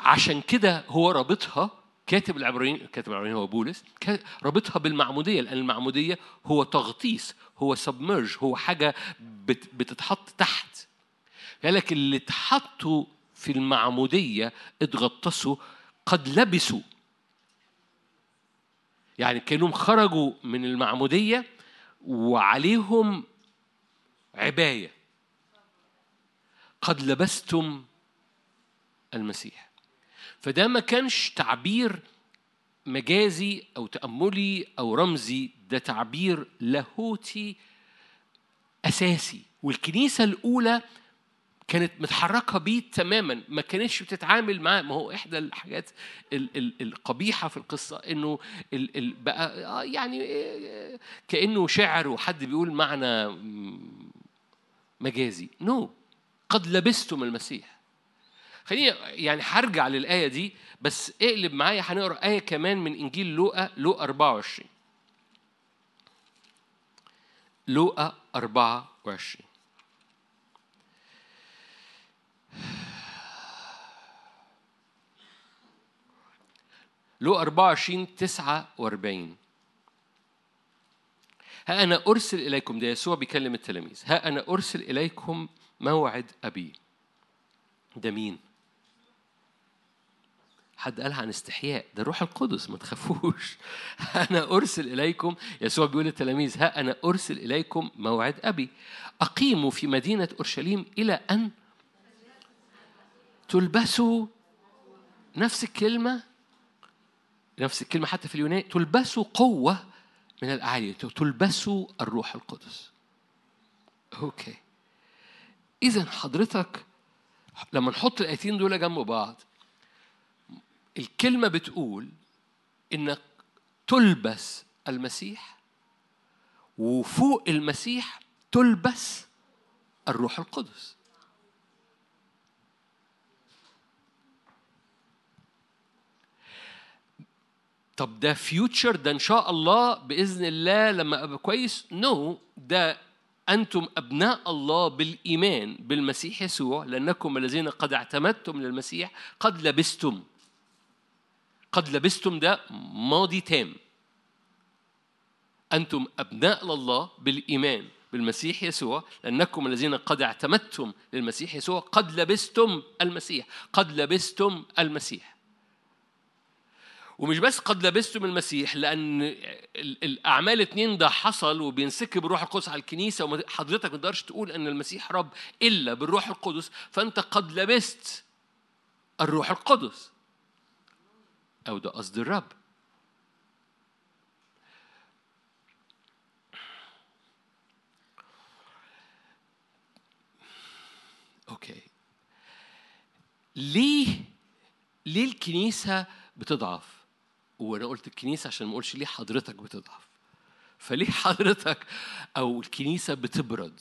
عشان كده هو رابطها كاتب العبرانيين كاتب العبرانيين هو بولس رابطها بالمعمودية لأن المعمودية هو تغطيس هو سبمرج هو حاجة بتتحط تحت. قالك اللي اتحطوا في المعمودية اتغطسوا قد لبسوا. يعني كانوا خرجوا من المعمودية وعليهم عباية. قد لبستم المسيح. فده ما كانش تعبير مجازي أو تأملي أو رمزي ده تعبير لاهوتي أساسي. والكنيسة الأولى كانت متحركة بيه تماما ما كانتش بتتعامل معاه. ما هو إحدى الحاجات القبيحة في القصة إنه بقى آه، يعني آه، كأنه شعر وحد بيقول معنى مجازي. نو no. قد لبستم المسيح. خليني يعني هرجع للآية دي بس اقلب معايا هنقرأ آية كمان من إنجيل لوقا لوقا 24 لوقا 24 لو 24 49 ها أنا أرسل إليكم ده يسوع بيكلم التلاميذ. ها أنا أرسل إليكم موعد أبي. ده مين؟ حد قالها عن استحياء؟ ده الروح القدس ما تخافوش. أنا أرسل إليكم يسوع بيقول للتلاميذ ها أنا أرسل إليكم موعد أبي. أقيموا في مدينة أورشليم إلى أن تلبسوا نفس الكلمة نفس الكلمة حتى في اليوناني تلبسوا قوة من الأعالي تلبسوا الروح القدس. أوكي. إذا حضرتك لما نحط الآيتين دول جنب بعض الكلمة بتقول إنك تلبس المسيح وفوق المسيح تلبس الروح القدس. طب ده فيوتشر ده إن شاء الله بإذن الله لما أبقى كويس؟ نو no. ده أنتم أبناء الله بالإيمان بالمسيح يسوع لأنكم الذين قد اعتمدتم للمسيح قد لبستم. قد لبستم ده ماضي تام. أنتم أبناء الله بالإيمان بالمسيح يسوع لأنكم الذين قد اعتمدتم للمسيح يسوع قد لبستم المسيح قد لبستم المسيح. ومش بس قد لبستم المسيح لأن الأعمال اتنين ده حصل وبينسكب الروح القدس على الكنيسة وحضرتك ما تقدرش تقول أن المسيح رب إلا بالروح القدس فأنت قد لبست الروح القدس. أو ده قصد الرب. أوكي. ليه ليه الكنيسة بتضعف؟ وأنا قلت الكنيسة عشان ما اقولش ليه حضرتك بتضعف. فليه حضرتك أو الكنيسة بتبرد؟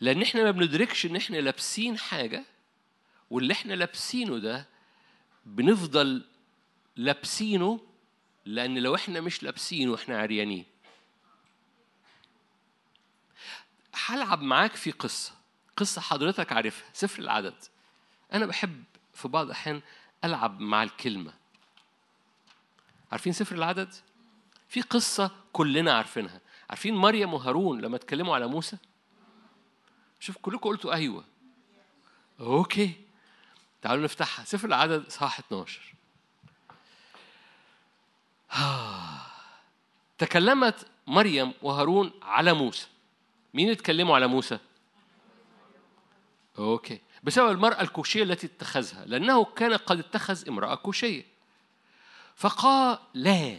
لأن إحنا ما بندركش ان إحنا لابسين حاجة واللي إحنا لابسينه ده بنفضل لابسينه لأن لو إحنا مش لابسينه إحنا عريانين. هلعب معاك في قصة قصة حضرتك عارفها سفر العدد. أنا بحب في بعض الأحيان ألعب مع الكلمة. عارفين سفر العدد؟ في قصة كلنا عارفينها. عارفين مريم وهارون لما اتكلموا على موسى؟ شوف كلكم قلتوا أيوه. أوكي. تعالوا نفتحها. سفر العدد إصحاح 12 تكلمت مريم وهارون على موسى. مين اتكلموا على موسى؟ okay. بسبب المرأة الكوشية التي اتخذها لأنه كان قد اتخذ امرأة كوشية. فقال لا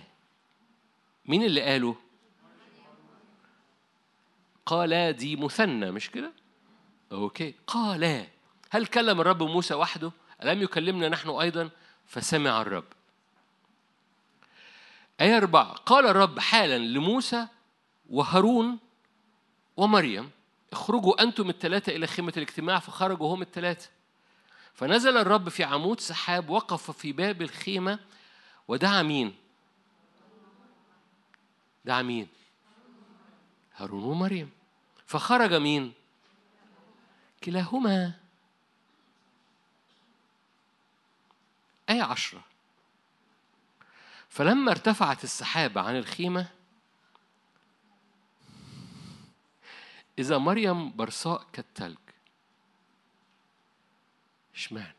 مين اللي قاله؟ قال دي مثنى مش كده؟ okay. قال هل كلم الرب موسى وحده؟ ألم يكلمنا نحن أيضا؟ فسمع الرب. آية أربعة. قال الرب حالا لموسى وهارون ومريم اخرجوا أنتم الثلاثة إلى خيمة الاجتماع فخرجوا هم الثلاثة فنزل الرب في عمود سحاب وقف في باب الخيمة ودعا مين؟ دعا مين؟ هارون ومريم فخرج مين؟ كلاهما آية عشرة فلما ارتفعت السحابة عن الخيمة إذا مريم برصاء كالتلج إشمعنى؟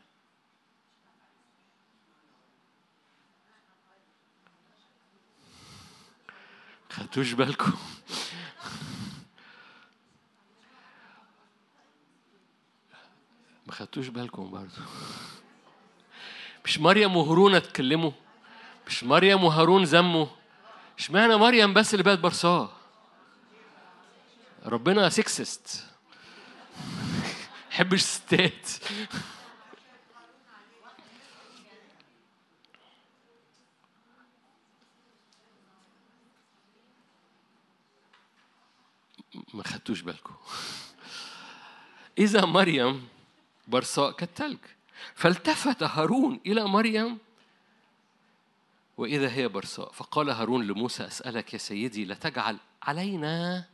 خدتوش بالكم. ما خدتوش بالكم برضو. مش مريم وهارون اتكلموا؟ مش مريم وهارون ذموا؟ اشمعنى مريم بس اللي بقت برصاة؟ ربنا سكسست حبش الستات ما خدتوش بالكم. إذا مريم برصاء كالتلج. فالتفت هارون إلى مريم وإذا هي برصاء. فقال هارون لموسى أسألك يا سيدي لا تجعل علينا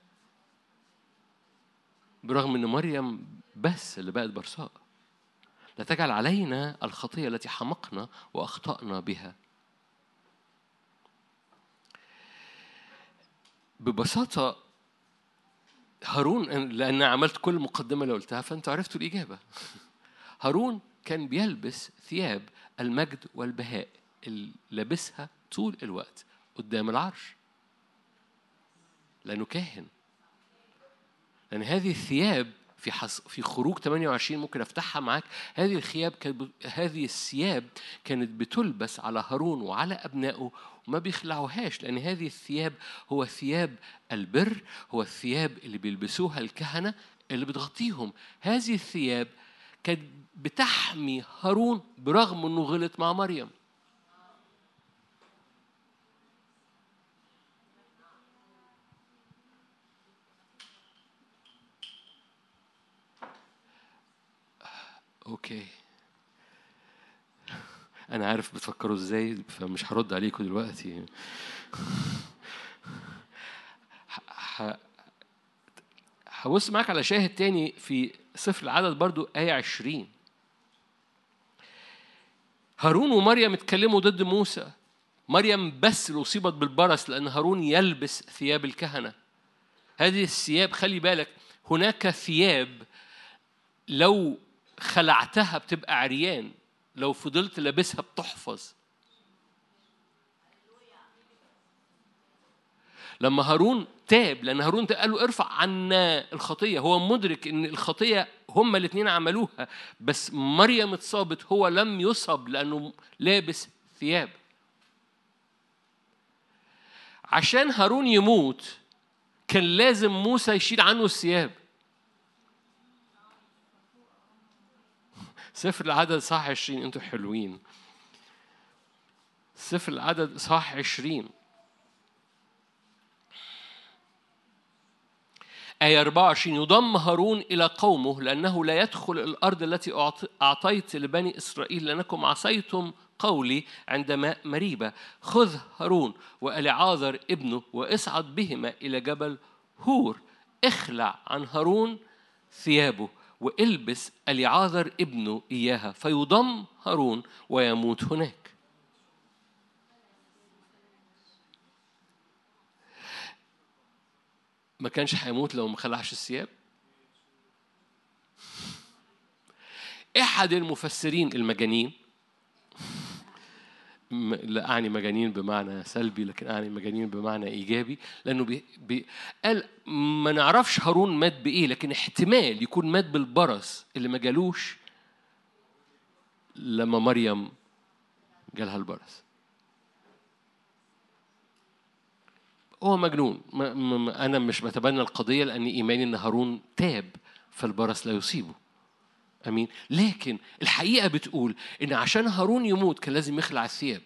برغم أن مريم بس اللي بقت برصاء لا تجعل علينا الخطية التي حمقنا وأخطأنا بها. ببساطة هارون لأن عملت كل المقدمة اللي قلتها فأنتوا عرفتوا الإجابة. هارون كان بيلبس ثياب المجد والبهاء اللي لابسها طول الوقت قدام العرش. لأنه كاهن. لأن هذه الثياب في حص... في خروج 28 ممكن أفتحها معاك. هذه الثياب كانت ب... هذه الثياب كانت بتلبس على هارون وعلى أبنائه وما بيخلعوهاش لأن هذه الثياب هو ثياب البر هو الثياب اللي بيلبسوها الكهنة اللي بتغطيهم. هذه الثياب كانت بتحمي هارون برغم إنه غلط مع مريم. أوكي. أنا عارف بتفكروا إزاي فمش هرد عليكم دلوقتي. هبص معاك على شاهد تاني في سفر العدد برضو آية عشرين. هارون ومريم اتكلموا ضد موسى. مريم بس اللي أصيبت بالبرص لأن هارون يلبس ثياب الكهنة. هذه الثياب خلي بالك هناك ثياب لو خلعتها بتبقى عريان. لو فضلت لابسها بتحفظ. لما هارون تاب لأن هارون قال له ارفع عنا الخطية. هو مدرك إن الخطية هما الاثنين عملوها بس مريم اتصابت هو لم يصب لأنه لابس ثياب. عشان هارون يموت كان لازم موسى يشيل عنه الثياب. سفر العدد صح عشرين أنتوا حلوين. سفر العدد صح عشرين. آية 24 يضم هارون إلى قومه لأنه لا يدخل الأرض التي أعطيت لبني إسرائيل لأنكم عصيتم قولي عند ماء مريبة. خذ هارون وألعاذر ابنه وإصعد بهما إلى جبل هور. اخلع عن هارون ثيابه. وإلبس أليعاذر ابنه إياها فيضم هارون ويموت هناك. ما كانش هيموت لو ما خلعش الثياب؟ احد المفسرين المجانين لا أعني مجانين بمعنى سلبي لكن أعني مجانين بمعنى إيجابي لأنه بي بي قال ما نعرفش هارون مات بإيه لكن احتمال يكون مات بالبرص اللي ما جالوش لما مريم جالها البرص. هو مجنون. ما ما أنا مش بتبنى القضية لأن إيماني إن هارون تاب فالبرص لا يصيبه. آمين. لكن الحقيقة بتقول إن عشان هارون يموت كان لازم يخلع الثياب.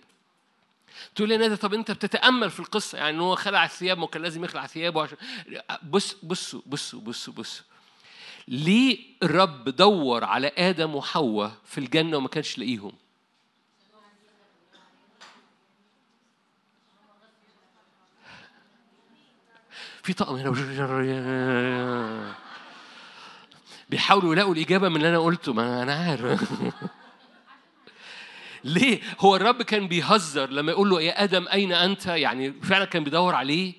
تقول لي نادي طب أنت بتتأمل في القصة؟ يعني هو خلع الثياب ما كان لازم يخلع ثيابه عشان بص بصوا بصوا بصوا بصوا ليه الرب دور على آدم وحواء في الجنة وما كانش لاقيهم؟ في طقم هنا. بيحاولوا يلاقوا الإجابة من اللي أنا قلته ما أنا عارف ليه؟ هو الرب كان بيهزر لما يقول له يا آدم أين أنت؟ يعني فعلا كان بيدور عليه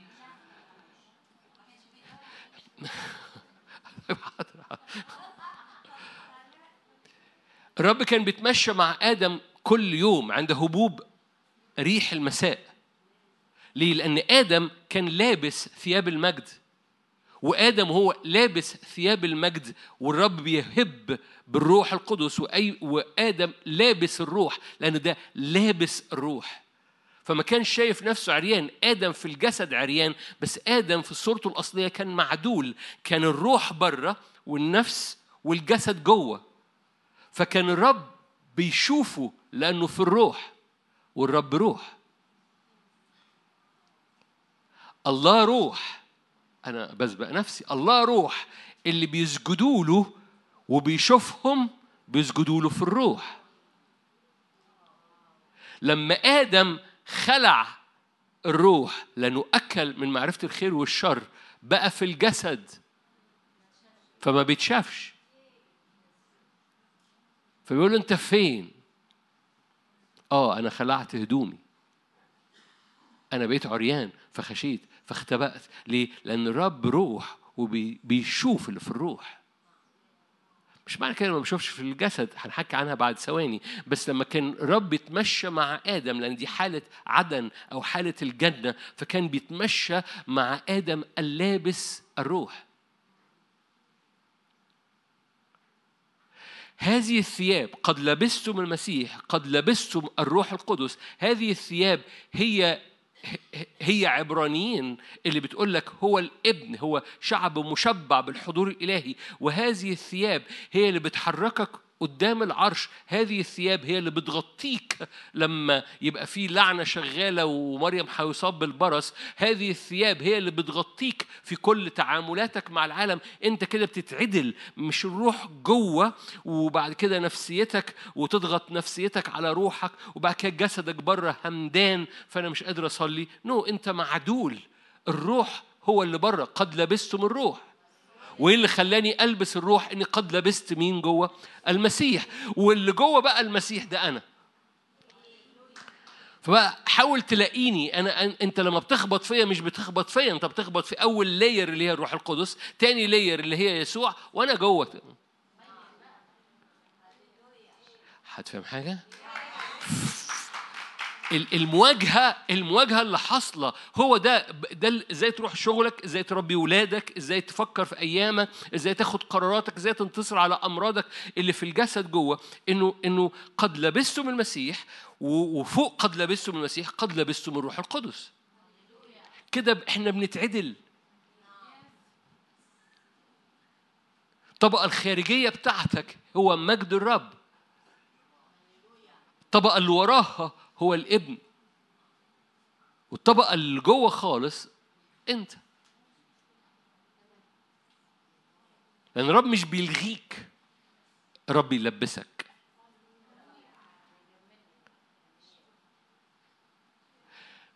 الرب كان بيتمشى مع آدم كل يوم عند هبوب ريح المساء ليه؟ لأن آدم كان لابس ثياب المجد وآدم هو لابس ثياب المجد والرب بيهب بالروح القدس وأي وآدم لابس الروح لأن ده لابس الروح. فما كانش شايف نفسه عريان آدم في الجسد عريان بس آدم في صورته الأصلية كان معدول كان الروح بره والنفس والجسد جوه. فكان الرب بيشوفه لأنه في الروح والرب روح. الله روح. أنا بسبق نفسي. الله روح. اللي بيسجدوا له وبيشوفهم بيسجدوا له في الروح. لما آدم خلع الروح لأنه أكل من معرفة الخير والشر بقى في الجسد فما بيتشافش. فبيقول أنت فين؟ آه أنا خلعت هدومي. أنا بقيت عريان فخشيت. فاختبأت. ليه؟ لأن الرب روح وبيشوف اللي في الروح. مش معنى كده ما بشوفش في الجسد هنحكي عنها بعد ثواني. بس لما كان رب يتمشى مع آدم لأن دي حالة عدن أو حالة الجنة فكان بيتمشى مع آدم اللابس الروح. هذه الثياب قد لبستم المسيح قد لبستم الروح القدس. هذه الثياب هي هي عبرانيين اللي بتقول لك هو الابن هو شعب مشبع بالحضور الإلهي وهذه الثياب هي اللي بتحركك قدام العرش. هذه الثياب هي اللي بتغطيك لما يبقى في لعنة شغالة ومريم هيصاب بالبرص. هذه الثياب هي اللي بتغطيك في كل تعاملاتك مع العالم. انت كده بتتعدل مش الروح جوه وبعد كده نفسيتك وتضغط نفسيتك على روحك وبعد كده جسدك بره همدان فأنا مش قادر أصلي. no no, انت معدول. الروح هو اللي بره. قد لبستم الروح. وإيه اللي خلاني ألبس الروح إني قد لبست مين جوه؟ المسيح. واللي جوه بقى المسيح ده أنا. فبقى حاول تلاقيني. أنا أنت لما بتخبط فيا مش بتخبط فيا أنت بتخبط في أول layer اللي هي الروح القدس تاني layer اللي هي يسوع وأنا جوه. هتفهم حاجة؟ المواجهة المواجهة اللي حاصلة. هو ده ده إزاي تروح شغلك إزاي تربي ولادك إزاي تفكر في أيامك إزاي تاخد قراراتك إزاي تنتصر على أمراضك اللي في الجسد جوه. إنه إنه قد لبستم المسيح وفوق قد لبستم المسيح قد لبستم الروح القدس. كده إحنا بنتعدل. الطبقه الخارجية بتاعتك هو مجد الرب. الطبقه اللي وراها هو الابن. والطبقة اللي جوه خالص أنت. لأن الرب مش بيلغيك الرب يلبسك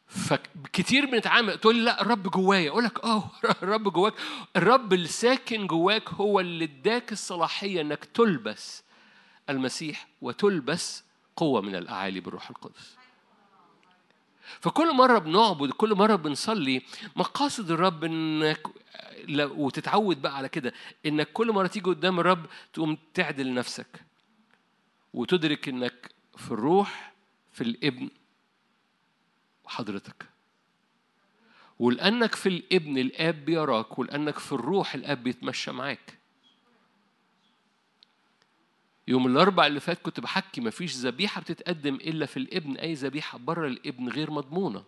فكتير بنتعامل تقول لي لا الرب جوايا. أقول لك آه الرب جواك. الرب اللي ساكن جواك هو اللي اداك الصلاحية إنك تلبس المسيح وتلبس قوة من الأعالي بالروح القدس. فكل مرة بنعبد كل مرة بنصلي مقاصد الرب إنك وتتعود بقى على كده إنك كل مرة تيجي قدام الرب تقوم تعدل نفسك وتدرك إنك في الروح في الإبن وحضرتك ولأنك في الإبن الآب بيراك ولأنك في الروح الآب بيتمشى معاك. يوم الأربع اللي فات كنت بحكي مفيش ذبيحة بتتقدم إلا في الابن أي ذبيحة بره الابن غير مضمونة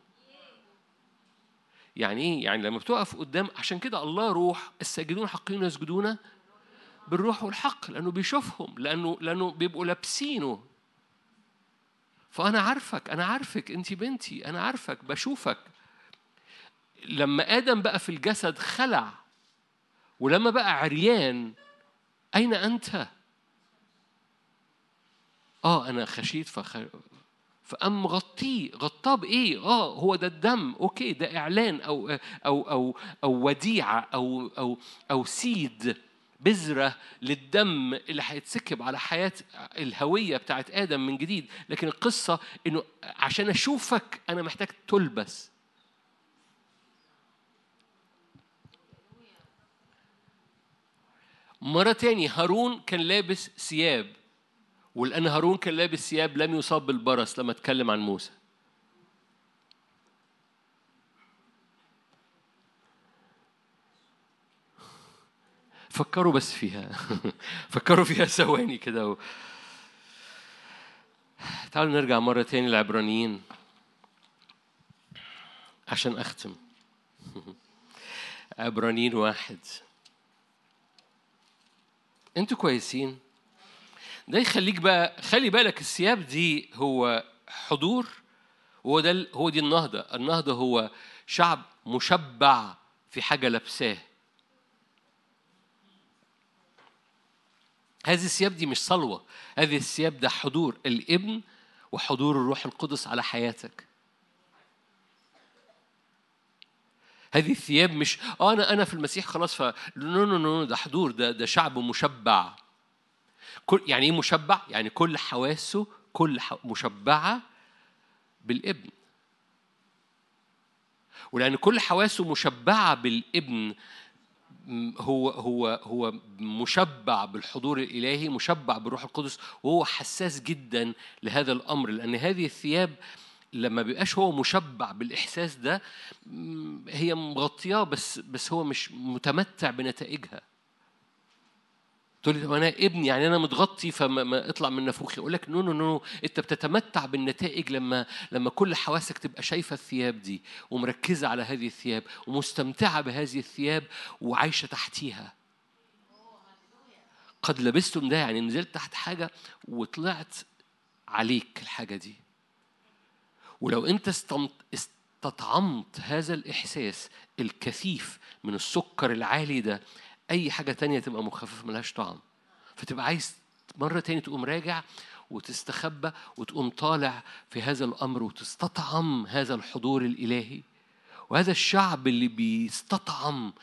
يعني إيه؟ يعني لما بتقف قدام عشان كده الله روح الساجدون حقين يسجدون بالروح والحق لأنه بيشوفهم لأنه لأنه بيبقوا لابسينه فأنا عارفك أنا عارفك أنت بنتي أنا عارفك بشوفك لما آدم بقى في الجسد خلع ولما بقى عريان أين أنت؟ آه أنا خشيت فخ... فقام مغطيه غطاه بإيه؟ آه هو ده الدم. okay ده إعلان أو أو أو أو وديعة أو أو أو سيد بذرة للدم اللي هيتسكب على حياة الهوية بتاعت آدم من جديد. لكن القصة إنه عشان أشوفك أنا محتاج تلبس. مرة تاني هارون كان لابس ثياب. ولأن هارون كان لابس ثياب لم يصاب بالبرص لما اتكلم عن موسى. فكروا بس فيها. فكروا فيها ثواني كده و... تعالوا نرجع مرة تاني للعبرانيين عشان أختم. عبرانيين واحد. أنتوا كويسين؟ ده يخليك بقى خلي بالك الثياب دي هو حضور هو ده هو دي النهضة. النهضة هو شعب مشبع في حاجة لابساه. هذه الثياب دي مش صلوة هذه الثياب ده حضور الابن وحضور الروح القدس على حياتك. هذه الثياب مش آه أنا أنا في المسيح خلاص ف no no no ده حضور ده ده شعب مشبع. كل يعني إيه مشبع؟ يعني كل حواسه كل مشبعة بالابن. ولأن كل حواسه مشبعة بالابن هو هو هو مشبع بالحضور الإلهي مشبع بالروح القدس وهو حساس جدا لهذا الأمر. لأن هذه الثياب لما بيبقاش هو مشبع بالإحساس ده هي مغطياه بس بس هو مش متمتع بنتائجها. تقول لي أنا ابني يعني أنا متغطي فما اطلع من نافوخي. أقول لك no no no أنت بتتمتع بالنتائج لما لما كل حواسك تبقى شايفة الثياب دي ومركزة على هذه الثياب ومستمتعة بهذه الثياب وعايشة تحتيها. قد لبستم ده يعني نزلت تحت حاجة وطلعت عليك الحاجة دي. ولو أنت استطعمت هذا الإحساس الكثيف من السكر العالي ده أي حاجة تانية تبقى مخففة ملهاش طعم. فتبقى عايز مرة تانية تقوم راجع وتستخبى وتقوم طالع في هذا الأمر وتستطعم هذا الحضور الإلهي. وهذا الشعب اللي بيستطعم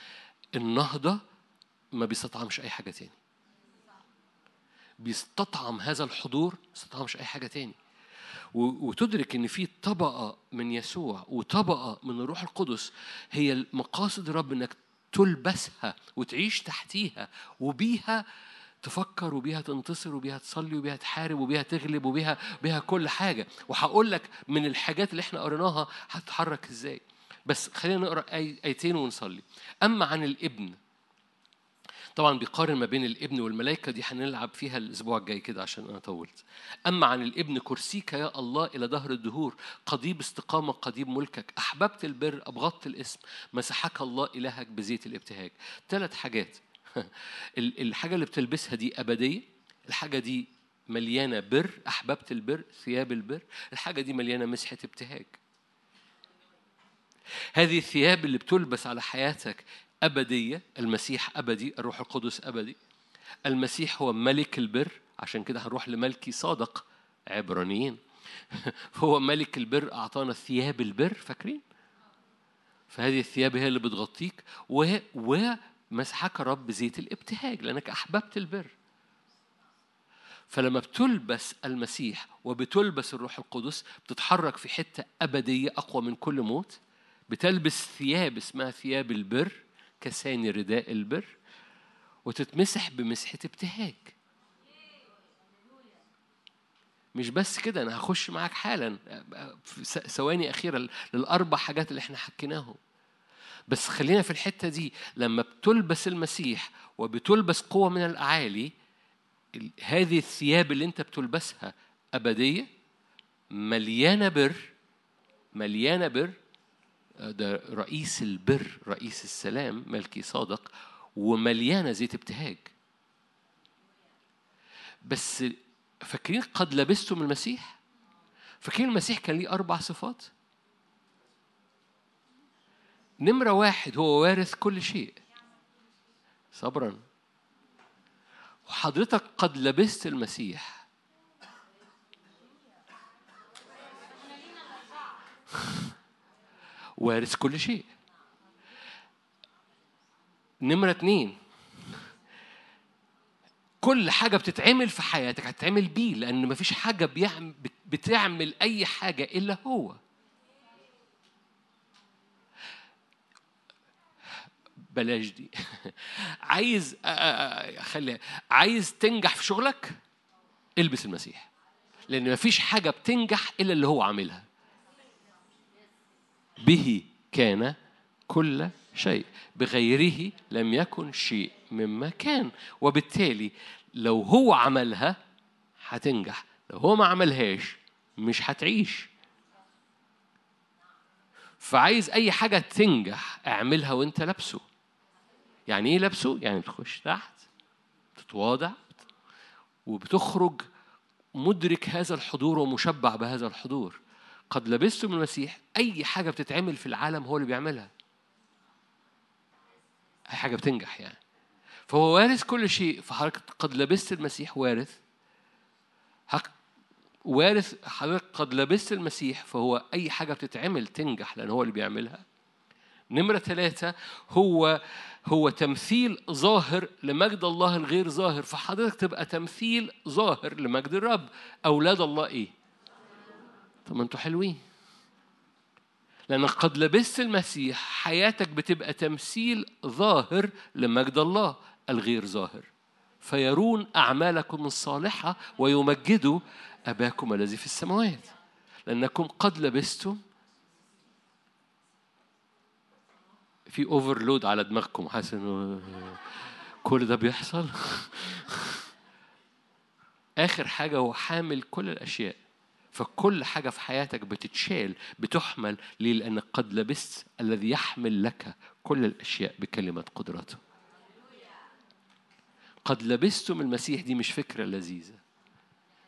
النهضة ما بيستطعمش أي حاجة تاني. بيستطعم هذا الحضور ما بيستطعمش أي حاجة تاني. وتدرك إن في طبقة من يسوع وطبقة من الروح القدس هي مقاصد الرب إنك تلبسها وتعيش تحتيها وبيها تفكر وبيها تنتصر وبيها تصلي وبيها تحارب وبيها تغلب وبيها بيها كل حاجة. وهقول لك من الحاجات اللي إحنا قريناها هتتحرك إزاي. بس خلينا نقرأ آيتين ونصلي. أما عن الإبن طبعا بيقارن ما بين الابن والملائكة دي هنلعب فيها الأسبوع الجاي كده عشان أنا طولت. أما عن الابن كرسيك يا الله إلى دهر الدهور قضيب استقامة قضيب ملكك أحببت البر أبغضت الاسم مسحك الله إلهك بزيت الابتهاج. ثلاث حاجات. الحاجة اللي بتلبسها دي أبدية الحاجة دي مليانة بر أحببت البر ثياب البر الحاجة دي مليانة مسحة ابتهاج. هذه الثياب اللي بتلبس على حياتك أبدية المسيح أبدي الروح القدس أبدي. المسيح هو ملك البر عشان كده هنروح لملكي صادق عبرانيين. هو ملك البر أعطانا ثياب البر فاكرين؟ فهذه الثياب هي اللي بتغطيك و ومسحك رب زيت الابتهاج لأنك أحببت البر. فلما بتلبس المسيح وبتلبس الروح القدس بتتحرك في حتة أبدية أقوى من كل موت. بتلبس ثياب اسمها ثياب البر. كساني رداء البر وتتمسح بمسحة ابتهاج. مش بس كده أنا هخش معاك حالا ثواني أخيرة للأربع حاجات اللي إحنا حكيناهم. بس خلينا في الحتة دي لما بتلبس المسيح وبتلبس قوة من الأعالي هذه الثياب اللي أنت بتلبسها أبدية مليانة بر مليانة بر ده رئيس البر رئيس السلام ملكي صادق ومليانة زيت ابتهاج. بس فاكرين قد لبستم المسيح؟ فكان المسيح كان ليه أربع صفات؟ نمرة واحد هو وارث كل شيء. صبرا. وحضرتك قد لبست المسيح. وارث كل شيء. نمرة اتنين. كل حاجة بتتعمل في حياتك هتتعمل بيه لأن مفيش حاجة بيعمل بتعمل أي حاجة إلا هو. بلاش دي. عايز خلي عايز تنجح في شغلك؟ البس المسيح. لأن مفيش حاجة بتنجح إلا اللي هو عاملها. به كان كل شيء. بغيره لم يكن شيء مما كان. وبالتالي لو هو عملها هتنجح لو هو ما عملهاش مش هتعيش. فعايز أي حاجة تنجح اعملها وانت لابسه. يعني إيه لابسه؟ يعني بتخش تحت تتواضع وبتخرج مدرك هذا الحضور ومشبع بهذا الحضور. قد لبست من المسيح أي حاجة بتتعمل في العالم هو اللي بيعملها. أي حاجة بتنجح يعني. فهو وارث كل شيء فحضرتك قد لبست المسيح وارث. وارث حضرتك قد لبست المسيح فهو أي حاجة بتتعمل تنجح لأن هو اللي بيعملها. نمرة ثلاثة هو هو تمثيل ظاهر لمجد الله الغير ظاهر. فحضرتك تبقى تمثيل ظاهر لمجد الرب. أولاد الله إيه؟ طب ما أنتوا حلوين. لأنك قد لبست المسيح حياتك بتبقى تمثيل ظاهر لمجد الله الغير ظاهر. فيرون أعمالكم الصالحة ويمجدوا أباكم الذي في السماوات. لأنكم قد لبستم في اوفرلود على دماغكم. حاسس إنه كل ده بيحصل. آخر حاجة هو حامل كل الأشياء. فكل حاجة في حياتك بتتشال بتحمل ليه؟ لانك قد لبست الذي يحمل لك كل الأشياء بكلمة قدرته. قد لبستم المسيح دي مش فكرة لذيذة.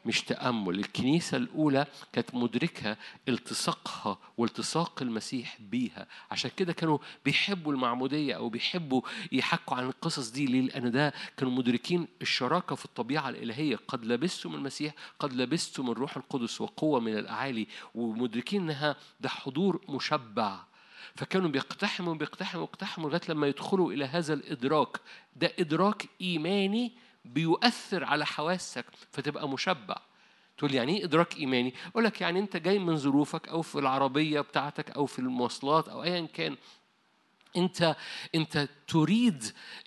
مش تأمل. الكنيسة الأولى كانت مدركة التصاقها والتصاق المسيح بيها. عشان كده كانوا بيحبوا المعمودية أو بيحبوا يحكوا عن القصص دي ليه؟ لأن ده كانوا مدركين الشراكة في الطبيعة الإلهية. قد لبستم المسيح قد لبستم الروح القدس وقوة من الأعالي ومدركين إنها ده حضور مشبع. فكانوا بيقتحموا بيقتحموا بيقتحموا لغاية لما يدخلوا إلى هذا الإدراك. ده إدراك إيماني بيؤثر على حواسك فتبقى مشبع. تقول لي يعني إيه إدراك إيماني؟ أقول لك يعني أنت جاي من ظروفك أو في العربية بتاعتك أو في المواصلات أو ايا كان. أنت أنت تريد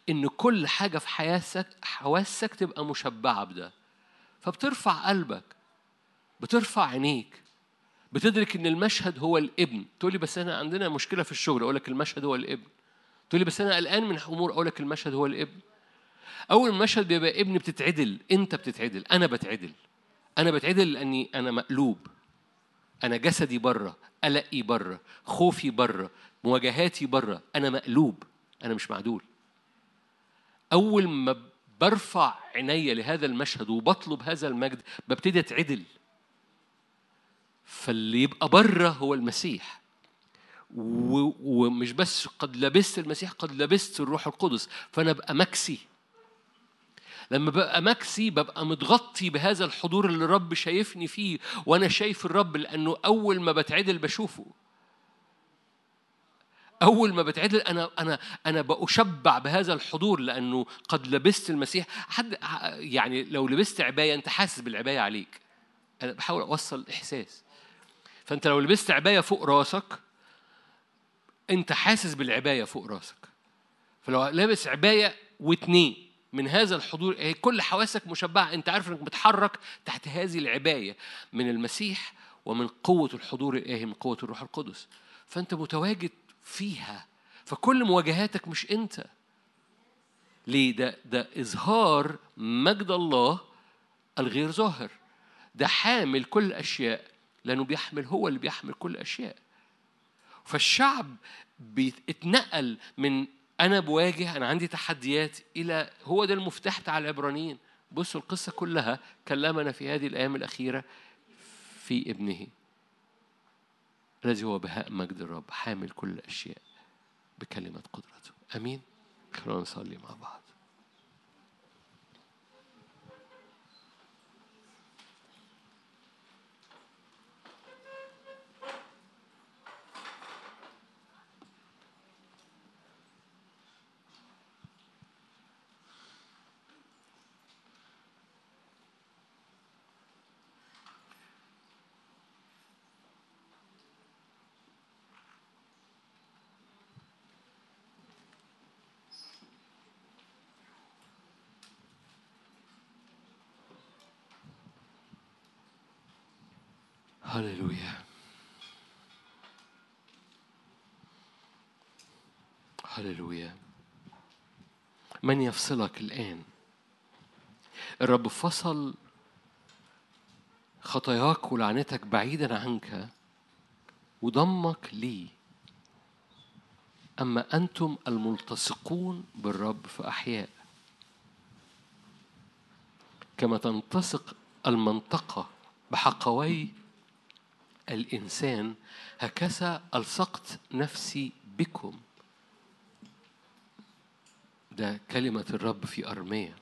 إن كل حاجة في حياتك حواسك تبقى مشبعة بده. فبترفع قلبك بترفع عينيك بتدرك إن المشهد هو الإبن. تقول لي بس انا عندنا مشكلة في الشغل أقول لك المشهد هو الإبن. تقول لي بس أنا قلقان من امور أقول لك المشهد هو الإبن. أول مشهد بيبقى ابن بتتعدل أنت بتتعدل أنا بتعدل. أنا بتعدل لأني أنا مقلوب. أنا جسدي بره قلقي بره خوفي بره مواجهاتي بره. أنا مقلوب أنا مش معدول. أول ما برفع عيني لهذا المشهد وبطلب هذا المجد ببتدي أتعدل. فاللي يبقى بره هو المسيح. ومش بس قد لبست المسيح قد لبست الروح القدس. فأنا أبقى مكسي. لما ببقى مكسي ببقى متغطي بهذا الحضور اللي الرب شايفني فيه وأنا شايف الرب لأنه أول ما بتعدل بشوفه. أول ما بتعدل أنا أنا أنا بأشبع بهذا الحضور لأنه قد لبست المسيح. حد يعني لو لبست عباية أنت حاسس بالعباية عليك. أنا بحاول أوصل إحساس. فأنت لو لبست عباية فوق راسك أنت حاسس بالعباية فوق راسك. فلو لابس عباية واتنين من هذا الحضور كل حواسك مشبعة أنت عارف إنك بتحرك تحت هذه العباية من المسيح ومن قوة الحضور الإلهي من قوة الروح القدس. فأنت متواجد فيها فكل مواجهاتك مش أنت. ليه؟ ده ده إظهار مجد الله الغير ظاهر. ده حامل كل الاشياء لأنه بيحمل هو اللي بيحمل كل الاشياء فالشعب بيتنقل من أنا بواجه أنا عندي تحديات إلى هو ده المفتاح بتاع العبرانيين. بصوا القصة كلها كلمنا في هذه الأيام الأخيرة في ابنه. الذي هو بهاء مجد الرب حامل كل الأشياء بكلمة قدرته. أمين. خلونا نصلي مع بعض هللويا هللويا. من يفصلك الآن؟ الرب فصل خطاياك ولعنتك بعيدا عنك وضمك لي. أما أنتم الملتصقون بالرب فأحياء. كما تنتصق المنطقة بحقوي الإنسان هكذا ألصقت نفسي بكم. ده كلمة الرب في أرمية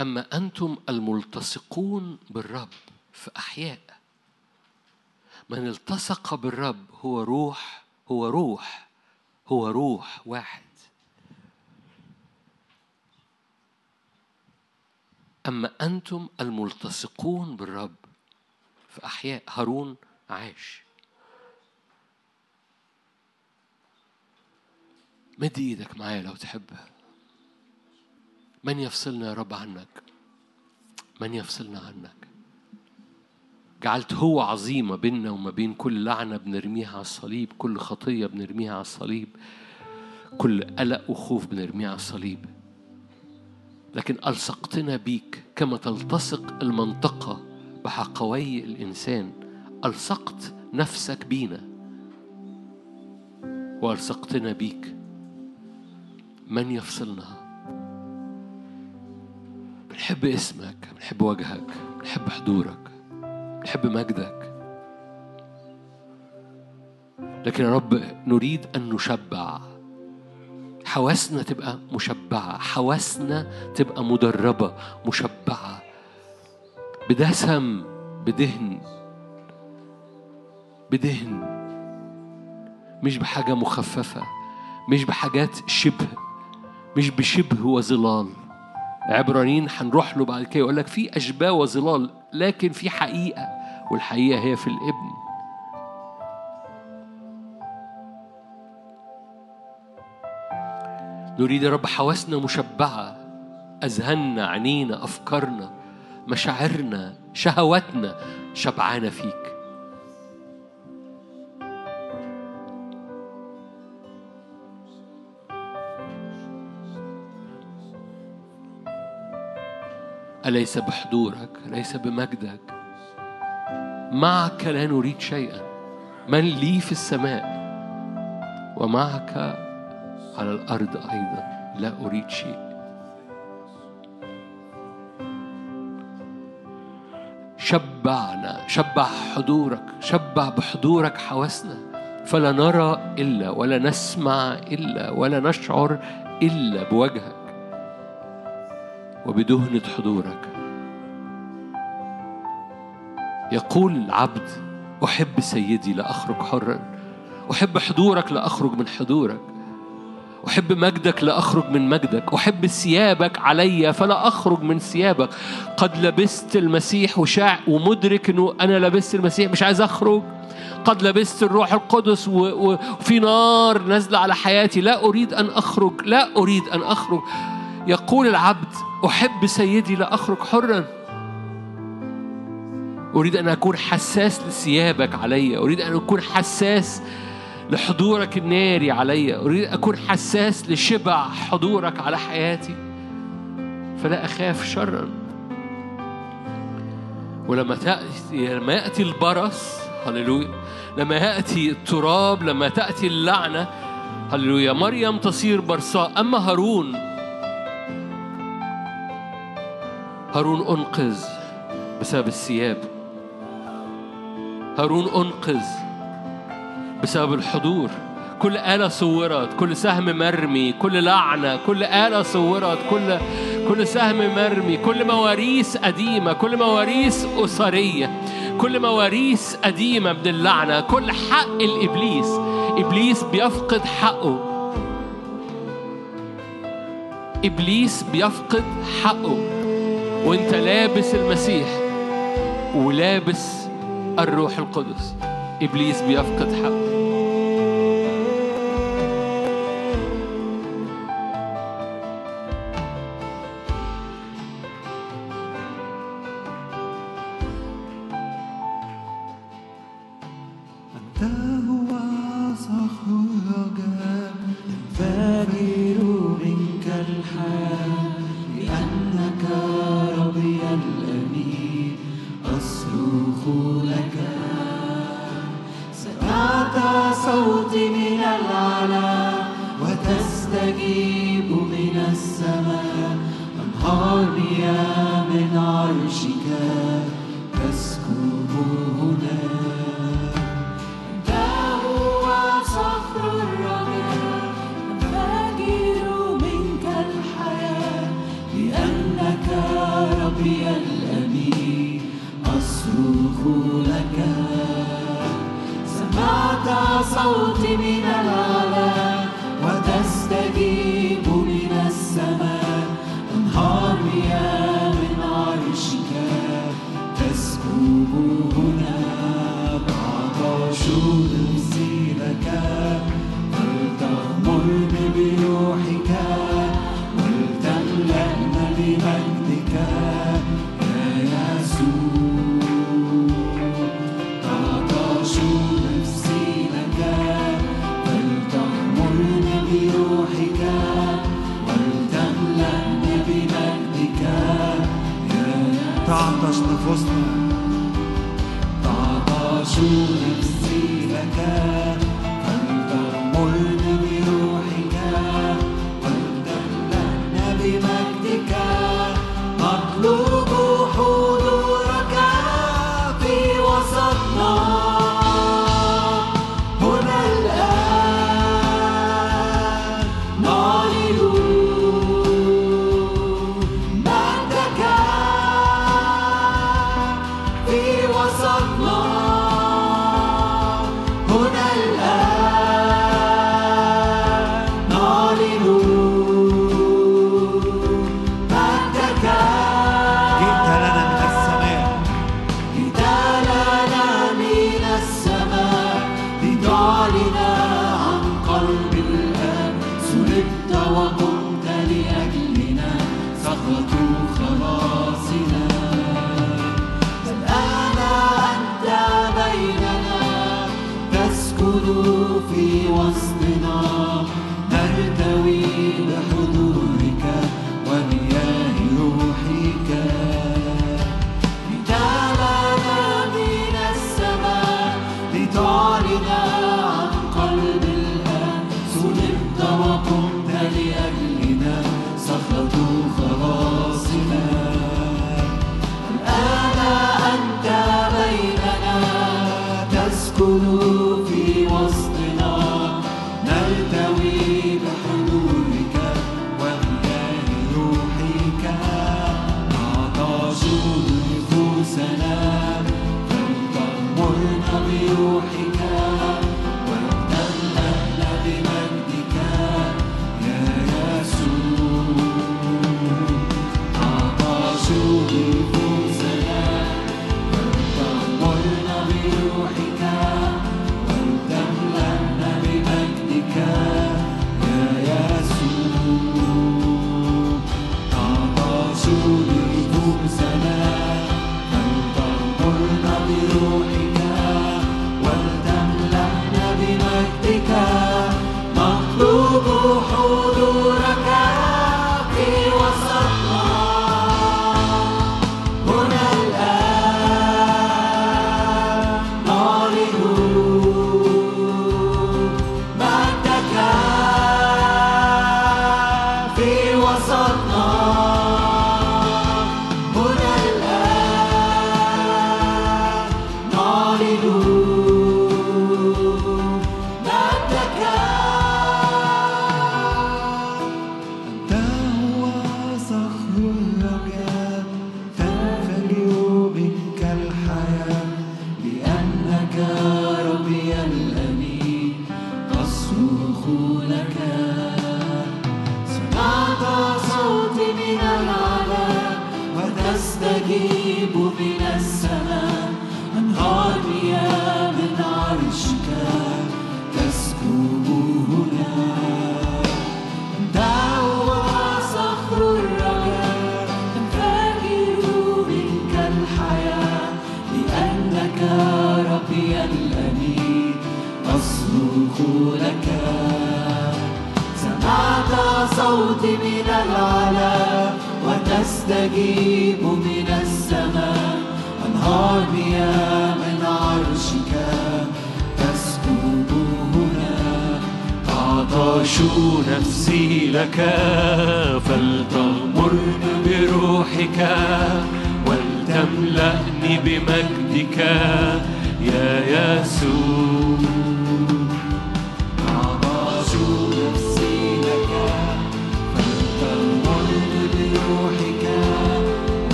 أما أنتم الملتصقون بالرب فأحياء من التصق بالرب هو روح هو روح هو روح واحد. أما أنتم الملتصقون بالرب فأحياء هارون عاش. مد إيدك معايا لو تحبها. من يفصلنا يا رب عنك؟ من يفصلنا عنك؟ جعلت هو عظيمة بيننا وما بين كل لعنة بنرميها على الصليب كل خطية بنرميها على الصليب كل قلق وخوف بنرميها على الصليب. لكن ألصقتنا بيك كما تلتصق المنطقة بحقوي الإنسان. ألصقت نفسك بينا وألصقتنا بيك من يفصلنا؟ بنحب اسمك بنحب وجهك بنحب حضورك بنحب مجدك. لكن يا رب نريد أن نشبع. حواسنا تبقى مشبعة حواسنا تبقى مدربة مشبعة. بدسم بدهن بدهن مش بحاجة مخففة مش بحاجات شبه. مش بشبه وظلال. عبرانيين هنروح له بعد كده يقول لك في أشباه وظلال لكن في حقيقة والحقيقة هي في الابن. نريد يا رب حواسنا مشبعة أذهاننا عينينا أفكارنا مشاعرنا شهواتنا شبعانة فيك. أليس بحضورك؟ ليس بمجدك؟ معك لا نريد شيئا. من لي في السماء؟ ومعك على الأرض أيضا لا أريد شيء. شبعنا شبع حضورك شبع بحضورك حواسنا. فلا نرى إلا ولا نسمع إلا ولا نشعر إلا بوجهك. وبدهنة حضورك. يقول العبد أحب سيدي لأخرج حرا. أحب حضورك لأخرج من حضورك. أحب مجدك لأخرج من مجدك. أحب ثيابك علي فلا أخرج من ثيابك. قد لبست المسيح وشاع ومدرك أنه أنا لبست المسيح مش عايز أخرج. قد لبست الروح القدس وفي نار نازلة على حياتي. لا أريد أن أخرج لا أريد أن أخرج. يقول العبد أحب سيدي لا أخرج حرا. أريد أن أكون حساس لثيابك علي. أريد أن أكون حساس لحضورك الناري علي. أريد أكون حساس لشبع حضورك على حياتي. فلا أخاف شرا. ولما تأتي لما يأتي البرص هللويا. لما يأتي التراب لما تأتي اللعنة هللويا. مريم تصير برصاء. أما هارون هارون أنقذ بسبب الثياب. هارون أنقذ بسبب الحضور. كل آلة صورت كل سهم مرمي كل لعنة كل آلة صورت كل كل سهم مرمي كل مواريث قديمة كل مواريث أسرية كل مواريث قديمة من اللعنة كل حق الإبليس. إبليس بيفقد حقه. إبليس بيفقد حقه. وانت لابس المسيح ولابس الروح القدس. إبليس بيفقد حقه. escuro.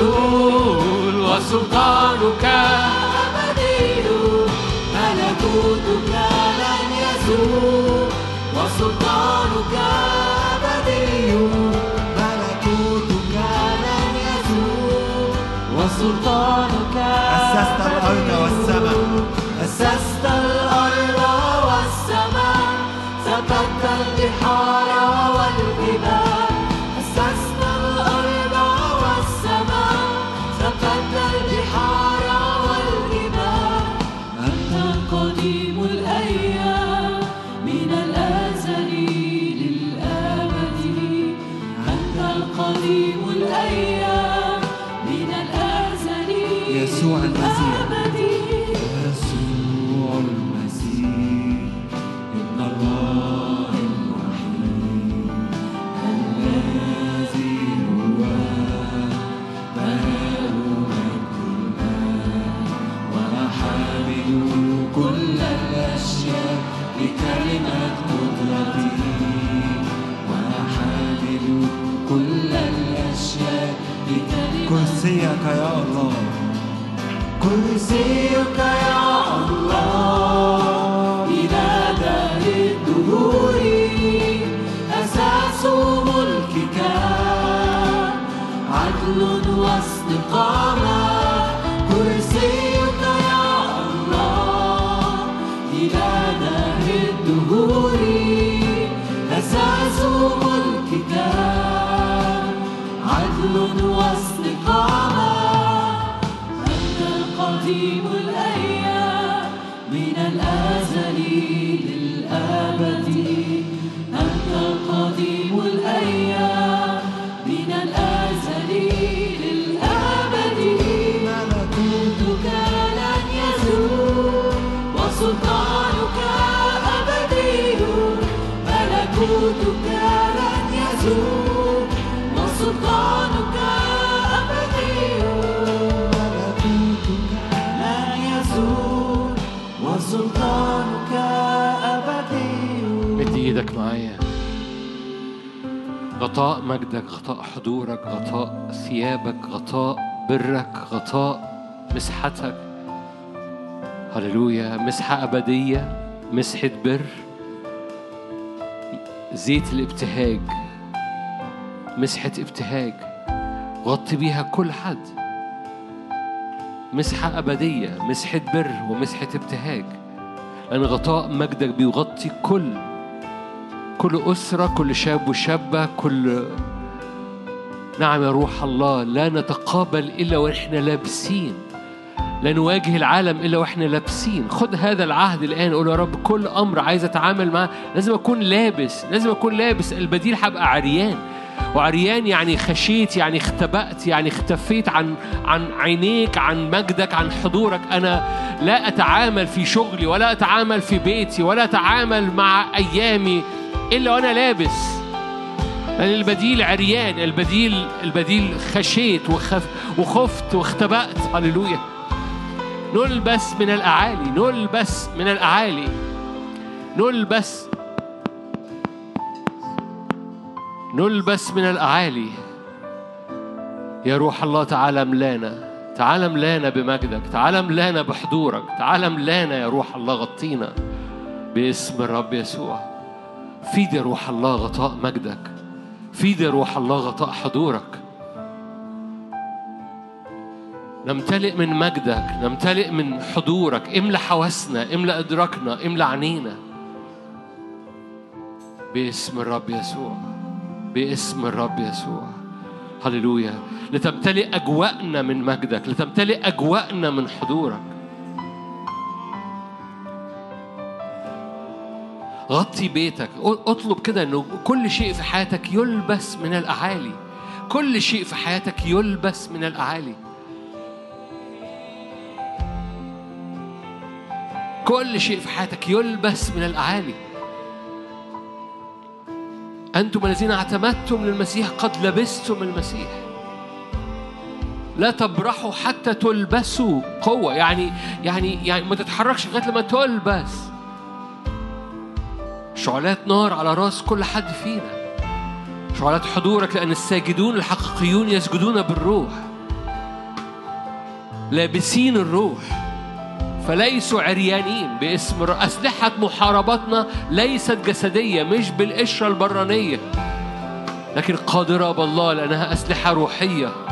رسول وسلطانك كرسيك يا الله. كرسيك يا الله. إلى دار الدهور. أساس ملكك. عدل واستقامة كرسيك يا الله. إلى دار الدهور. أساس ملكك. عدل واستقامة غطاء مجدك غطاء حضورك غطاء ثيابك غطاء برك غطاء مسحتك. هللويا. مسحة أبدية مسحة بر زيت الابتهاج مسحة ابتهاج. غطي بيها كل حد. مسحة أبدية مسحة بر ومسحة ابتهاج. لأن غطاء مجدك بيغطي كل كل أسرة كل شاب وشابة كل نعم يا روح الله لا نتقابل إلا وإحنا لابسين. لا نواجه العالم إلا وإحنا لابسين. خد هذا العهد الآن قول يا رب كل أمر عايز أتعامل معاه لازم أكون لابس لازم أكون لابس البديل هبقى عريان وعريان يعني خشيت يعني اختبأت يعني اختفيت عن عن عينيك عن مجدك عن حضورك. أنا لا أتعامل في شغلي ولا أتعامل في بيتي ولا أتعامل مع أيامي. إلا وأنا لابس لأن البديل عريان البديل البديل خشيت وخف وخفت واختبأت. هللويا. نلبس من الأعالي نلبس من الأعالي. نلبس نلبس من الأعالي. يا روح الله تعالى ملانا تعالى ملانا بمجدك. تعالى ملانا بحضورك. تعالى ملانا يا روح الله غطينا باسم الرب يسوع. فيد يا روح الله غطاء مجدك. فيد يا روح الله غطاء حضورك. نمتلئ من مجدك نمتلئ من حضورك. املى حواسنا املى إدراكنا املى عينينا باسم الرب يسوع باسم الرب يسوع. هللويا. لتمتلئ أجواءنا من مجدك لتمتلئ أجواءنا من حضورك. غطي بيتك. اطلب كده إنه كل شيء في حياتك يلبس من الأعالي. كل شيء في حياتك يلبس من الأعالي. كل شيء في حياتك يلبس من الأعالي. أنتم الذين اعتمدتم للمسيح قد لبستم المسيح. لا تبرحوا حتى تلبسوا قوة. يعني يعني يعني ما تتحركش لغاية لما تلبس. شعلات نار على راس كل حد فينا. شعلات حضورك لأن الساجدون الحقيقيون يسجدون بالروح. لابسين الروح. فليسوا عريانين باسم أسلحة محاربتنا ليست جسدية مش بالقشرة البرانية. لكن قادرة بالله لأنها أسلحة روحية.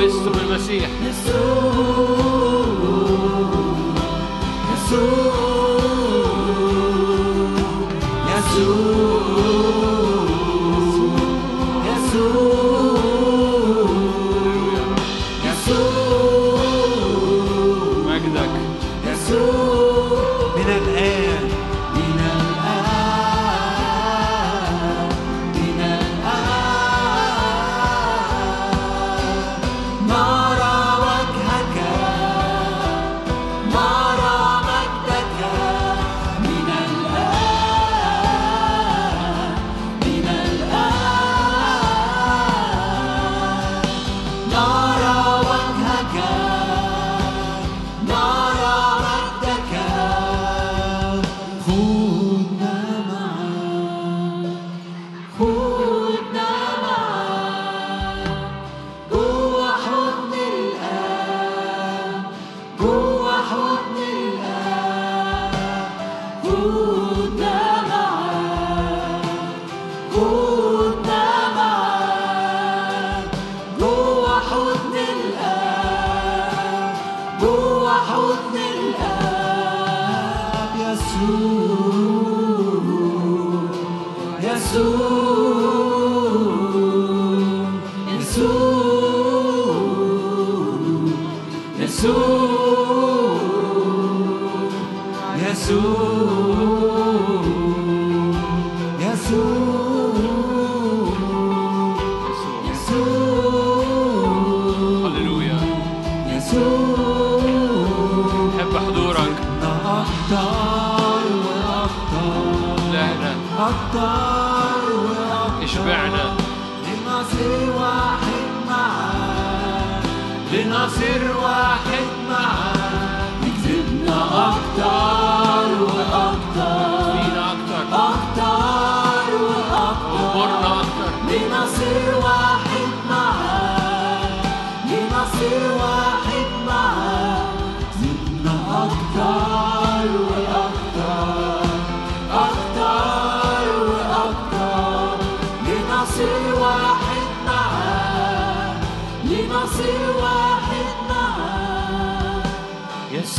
لبستم المسيح. يسوع يسوع يسوع.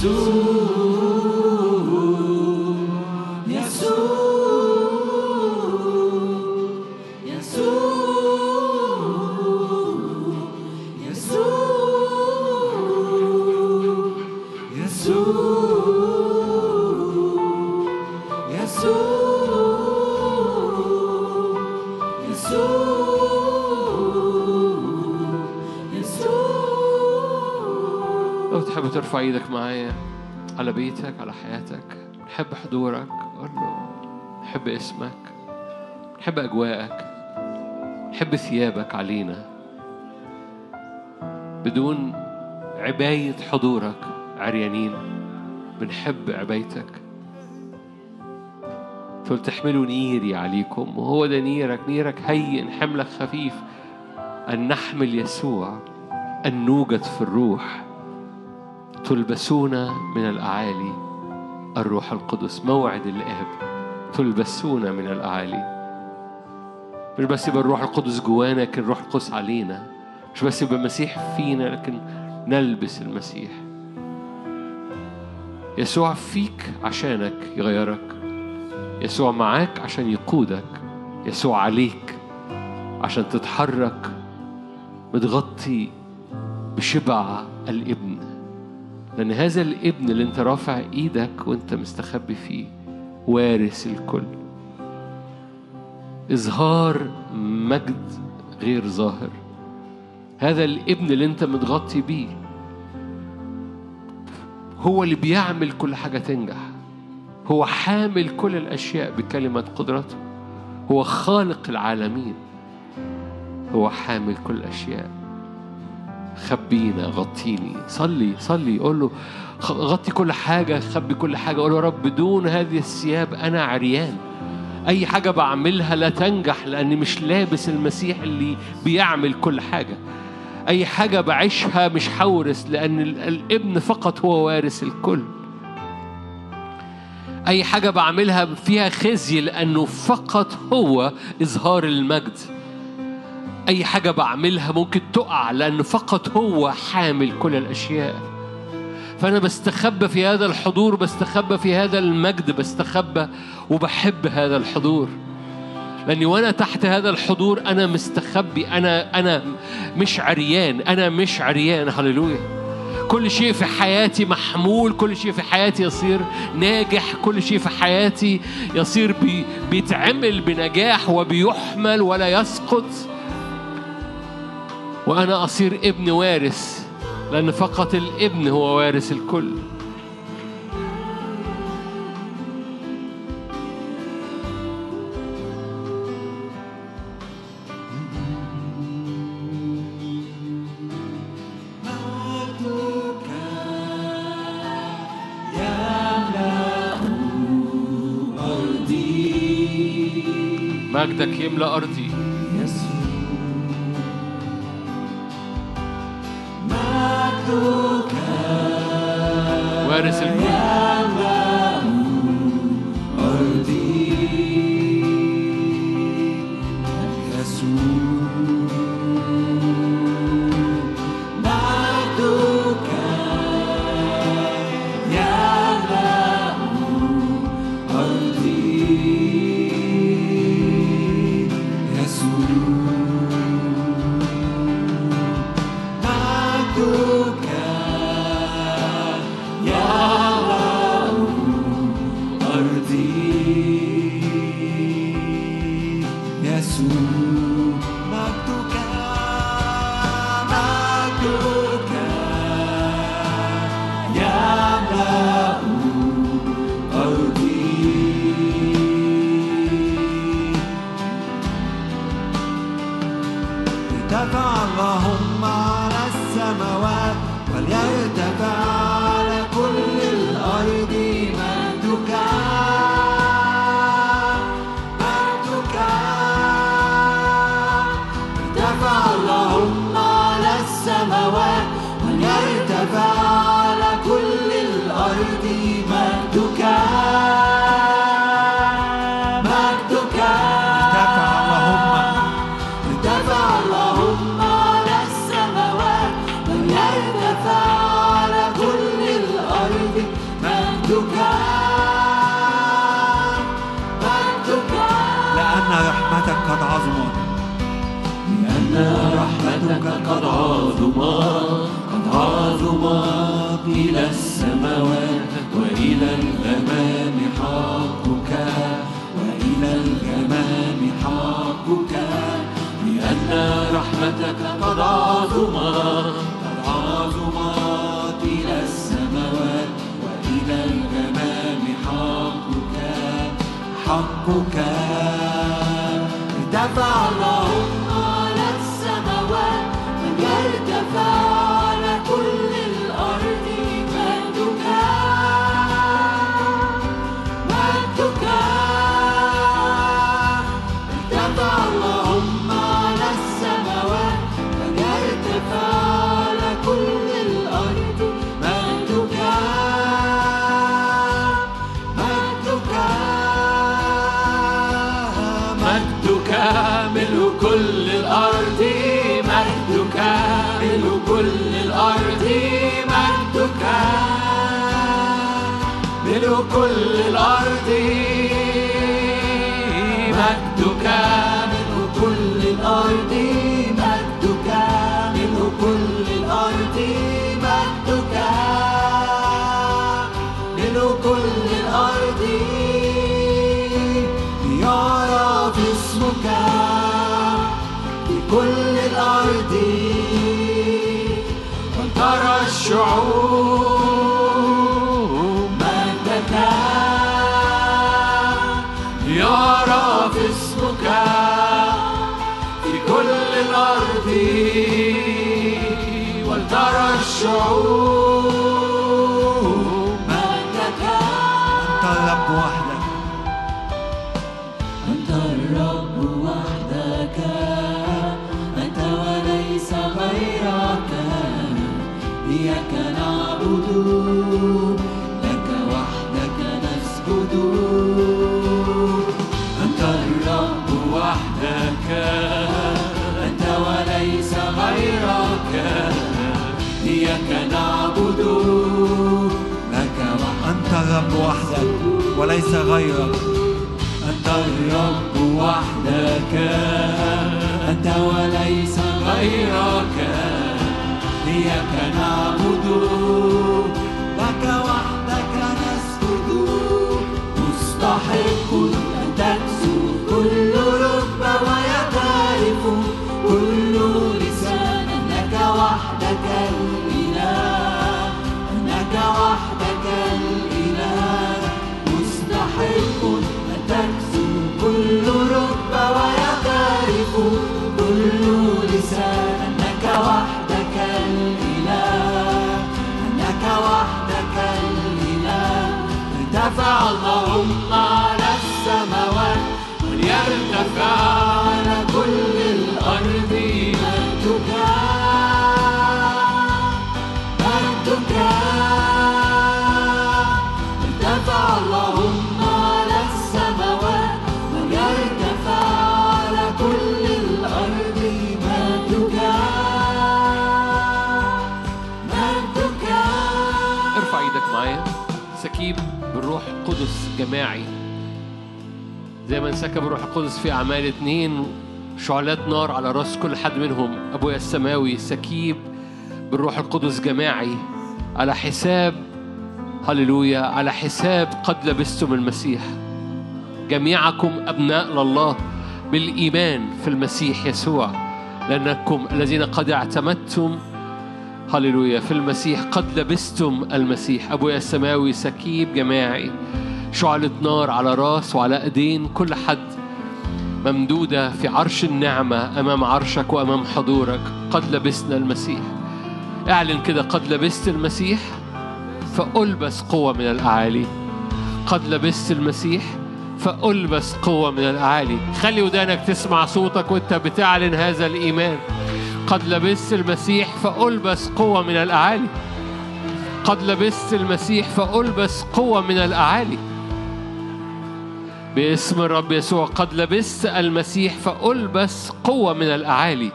يسوع إيدك معايا على بيتك على حياتك. نحب حضورك قول له نحب اسمك. نحب أجواءك. نحب ثيابك علينا. بدون عباية حضورك عريانين بنحب عبايتك. تقول تحملوا نيري عليكم وهو ده نيرك؟ نيرك هين حملك خفيف. أن نحمل يسوع أن نوجد في الروح. تلبسون من الأعالي. الروح القدس موعد الآب تلبسون من الأعالي. مش بس يبقى الروح القدس جوانا لكن الروح القدس علينا. مش بس يبقى المسيح فينا لكن نلبس المسيح. يسوع فيك عشانك يغيرك. يسوع معاك عشان يقودك. يسوع عليك عشان تتحرك متغطي بشبع الابن. لأن هذا الابن اللي أنت رافع إيدك وأنت مستخبي فيه وارث الكل. إظهار مجد غير ظاهر. هذا الابن اللي أنت متغطي بيه هو اللي بيعمل كل حاجة تنجح. هو حامل كل الأشياء بكلمة قدرته. هو خالق العالمين. هو حامل كل الأشياء. خبينا غطيني. صلي صلي. قول له غطي كل حاجة خبي كل حاجة. قول له رب بدون هذه الثياب أنا عريان. أي حاجة بعملها لا تنجح لأني مش لابس المسيح اللي بيعمل كل حاجة. أي حاجة بعيشها مش هورث لأن ال- الابن فقط هو وارث الكل. أي حاجة بعملها فيها خزي لأنه فقط هو إظهار المجد. أي حاجة بعملها ممكن تقع لأنه فقط هو حامل كل الأشياء. فأنا بستخبى في هذا الحضور بستخبى في هذا المجد بستخبى وبحب هذا الحضور. لأني وأنا تحت هذا الحضور أنا مستخبي أنا أنا مش عريان أنا مش عريان هللويا. كل شيء في حياتي محمول كل شيء في حياتي يصير ناجح كل شيء في حياتي يصير بي بيتعمل بنجاح وبيحمل ولا يسقط. وأنا أصير ابن وارث لأن فقط الابن هو وارث الكل. مجدك يملأ أرضي. كل الأرض. وترى الشعوب وليس غيرك. أنت الرب وحدك. أنت وليس جماعي. زي ما انسكب الروح القدس في أعمال اتنين شعلات نار على رأس كل حد منهم. أبويا السماوي سكيب بالروح القدس جماعي. على حساب هللويا على حساب قد لبستم المسيح. جميعكم أبناء لله بالإيمان في المسيح يسوع. لأنكم الذين قد اعتمدتم هللويا في المسيح قد لبستم المسيح. أبويا السماوي سكيب جماعي. شعلة نار على راس وعلى أيدين كل حد. ممدودة في عرش النعمة أمام عرشك وأمام حضورك قد لبسنا المسيح. اعلن كده قد لبست المسيح؟ فألبس قوة من الأعالي. قد لبست المسيح؟ فألبس قوة من الأعالي. خلي ودانك تسمع صوتك وانت بتعلن هذا الإيمان. قد لبست المسيح فألبس قوة من الأعالي. قد لبست المسيح فألبس قوة من الأعالي. باسم الرب يسوع. قد لبست المسيح فألبس قوة من الأعالي.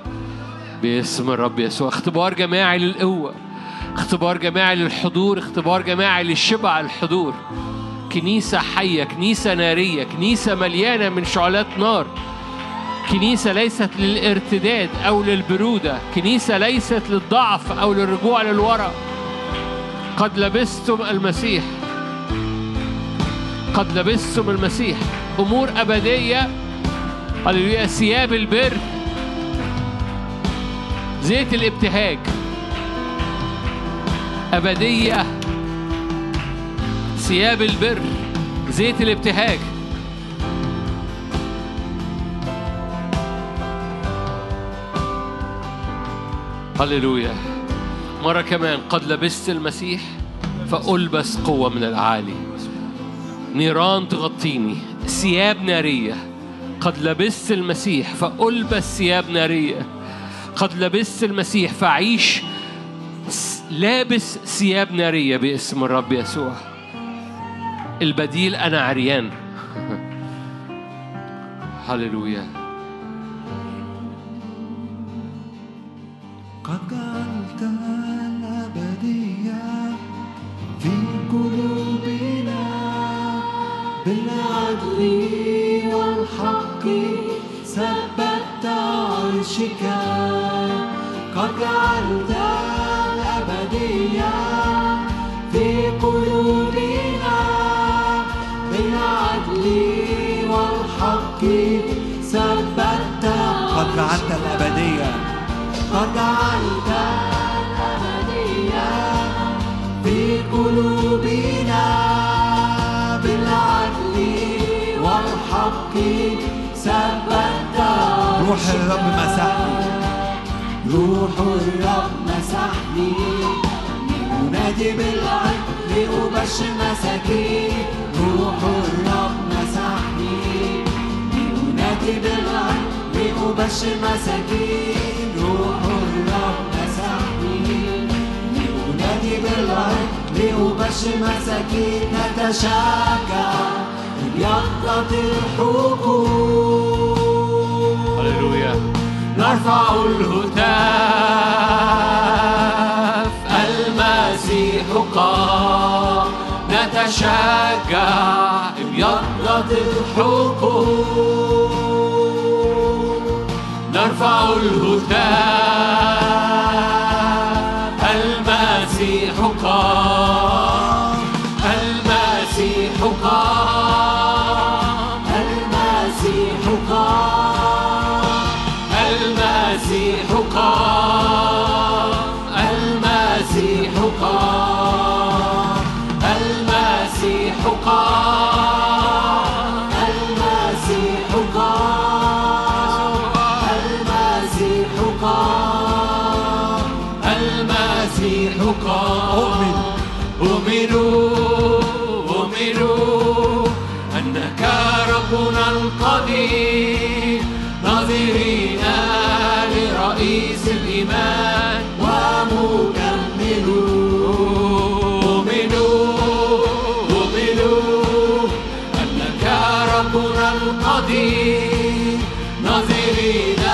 باسم الرب يسوع. اختبار جماعي للقوة. اختبار جماعي للحضور. اختبار جماعي للشبع الحضور. كنيسة حية كنيسة نارية كنيسة مليانة من شعلات نار. كنيسة ليست للارتداد أو للبرودة. كنيسة ليست للضعف أو للرجوع للوراء قد لبستم المسيح. قد لبستم المسيح. أمور أبدية. هللويا. ثياب البر. زيت الابتهاج. أبدية. ثياب البر. زيت الابتهاج. هللويا. مرة كمان قد لبست المسيح فألبس قوة من الأعالي نيران تغطيني. ثياب نارية. قد لبست المسيح فألبس ثياب نارية. قد لبست المسيح فأعيش لابس ثياب نارية باسم الرب يسوع. البديل أنا عريان. هللويا. عرشك قد جعلت الأبدية في قلوبنا بالعدل والحق ثبت قد جعلت الأبدية قد جعلت روح الرب مسحني. روح الرب مسحني. ينادي بالعدل لأبشر مساكين. روح الرب مسحني. ينادي بالعدل لأبشر مساكين. روح الرب مسحني. ينادي بالعدل لأبشر مساكين. نتشجع بيقظة الحقوق. نرفع الهتاف. المسيح قام. نتشجع ابيضت الحقوق نرفع الهتاف. Yeah.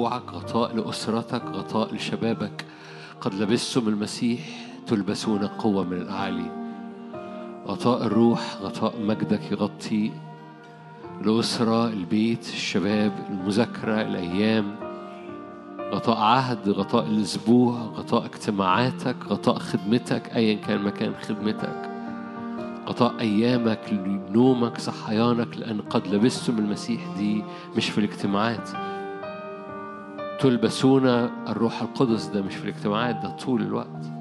لاسبوعك غطاء لأسرتك غطاء لشبابك. قد لبستم المسيح تلبسون قوه من الأعالي. غطاء الروح غطاء مجدك يغطي الأسرة البيت الشباب المذاكرة الأيام. غطاء عهد غطاء الأسبوع غطاء اجتماعاتك غطاء خدمتك أيا كان مكان خدمتك. غطاء أيامك نومك صحيانك لأن قد لبستم المسيح دي مش في الاجتماعات. تلبسون الروح القدس. ده مش في الاجتماعات ده طول الوقت.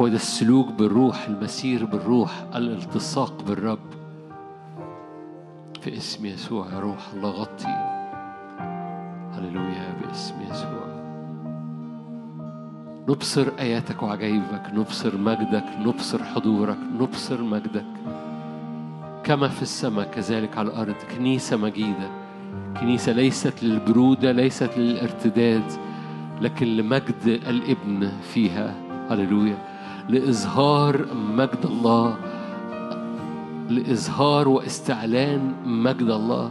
هو ده السلوك بالروح المسير بالروح الالتصاق بالرب. في اسم يسوع يا روح الله غطي. هللويا باسم يسوع. نبصر آياتك وعجائبك نبصر مجدك نبصر حضورك نبصر مجدك. كما في السماء كذلك على الأرض. كنيسة مجيدة. كنيسة ليست للبرودة ليست للارتداد لكن لمجد الابن فيها. هللويا. لإظهار مجد الله لإظهار واستعلان مجد الله.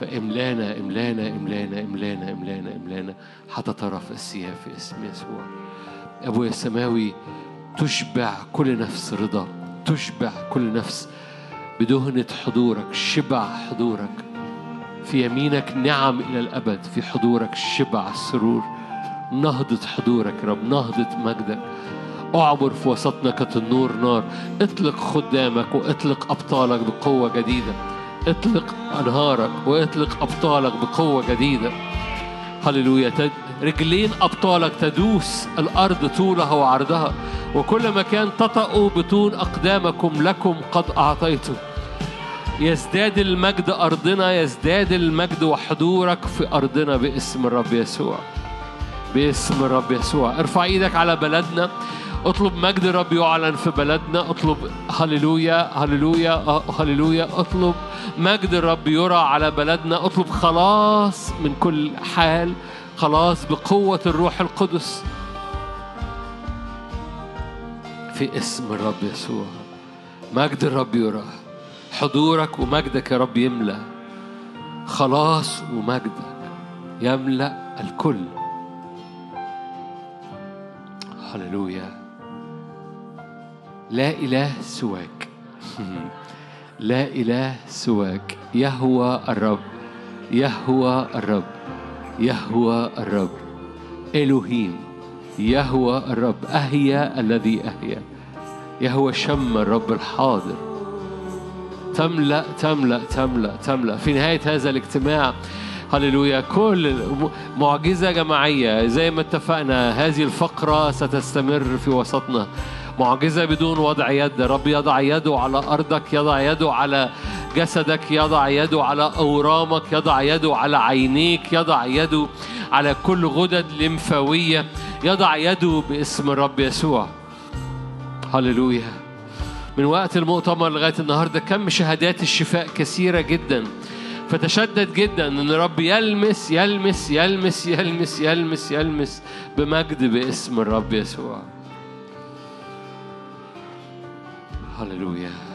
فإملانا إملانا إملانا إملانا إملانا إملانا. حتى طرف الثياب في اسم يسوع. أبويا السماوي تشبع كل نفس رضا تشبع كل نفس بدهنة حضورك شبع حضورك. في يمينك نعم إلى الأبد في حضورك شبع سرور. نهضة حضورك يا رب نهضة مجدك. أعبر في وسطنا كتنور نار. اطلق خدامك واطلق أبطالك بقوة جديدة. اطلق أنهارك واطلق أبطالك بقوة جديدة. هللويا. رجلين أبطالك تدوس الأرض طولها وعرضها. وكل مكان تطأوا بطون أقدامكم لكم قد أعطيته يزداد المجد أرضنا يزداد المجد وحضورك في أرضنا باسم الرب يسوع. باسم الرب يسوع. ارفع إيدك على بلدنا. اطلب مجد الرب يعلن في بلدنا. اطلب هللويا هللويا هللويا. اطلب مجد الرب يرى على بلدنا. اطلب خلاص من كل حال خلاص بقوة الروح القدس في اسم الرب يسوع. مجد الرب يرى. حضورك ومجدك يا رب يملأ. خلاص ومجدك يملأ الكل. هللويا. لا إله سواك. لا إله سواك. يهوى الرب. يهوى الرب. يهوى الرب. إلهيم. يهوى الرب. أهيا الذي أهيا. يهوى شم الرب الحاضر. تملأ تملأ تملأ تملأ. في نهاية هذا الاجتماع هللويا. كل معجزة جماعية. زي ما اتفقنا هذه الفقرة ستستمر في وسطنا. معجزة بدون وضع يد. رب يضع يده على أرضك يضع يده على جسدك يضع يده على أورامك يضع يده على عينيك يضع يده على كل غدد لمفاوية يضع يده باسم الرب يسوع. هللويا. من وقت المؤتمر لغاية النهاردة كم شهادات الشفاء كثيرة جدا. فتشدد جدا إن الرب يلمس يلمس يلمس يلمس يلمس يلمس بمجد باسم الرب يسوع. هللويا.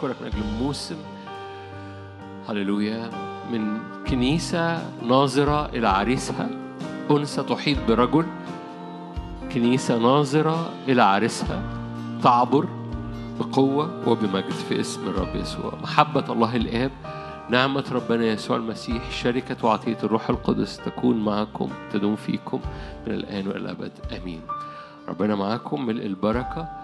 سكيب أشكرك من أجل موسم. هللويا. من كنيسة ناظرة إلى عريسها. أنثى تحيط برجل. كنيسة ناظرة إلى عريسها. تعبر بقوة وبمجد في اسم الرب يسوع. محبة الله الآب. نعمة ربنا يسوع المسيح. شركة وعطية الروح القدس تكون معكم تدوم فيكم من الآن وإلى الأبد. آمين. ربنا معاكم ملء البركة.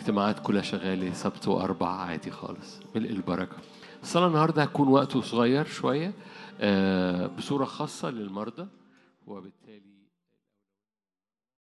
الاجتماعات كلها شغالة سبت وأربع عادي خالص ملء البركة. الصلاة النهاردة هتكون وقته صغير شوية آه، بصورة خاصة للمرضى وبالتالي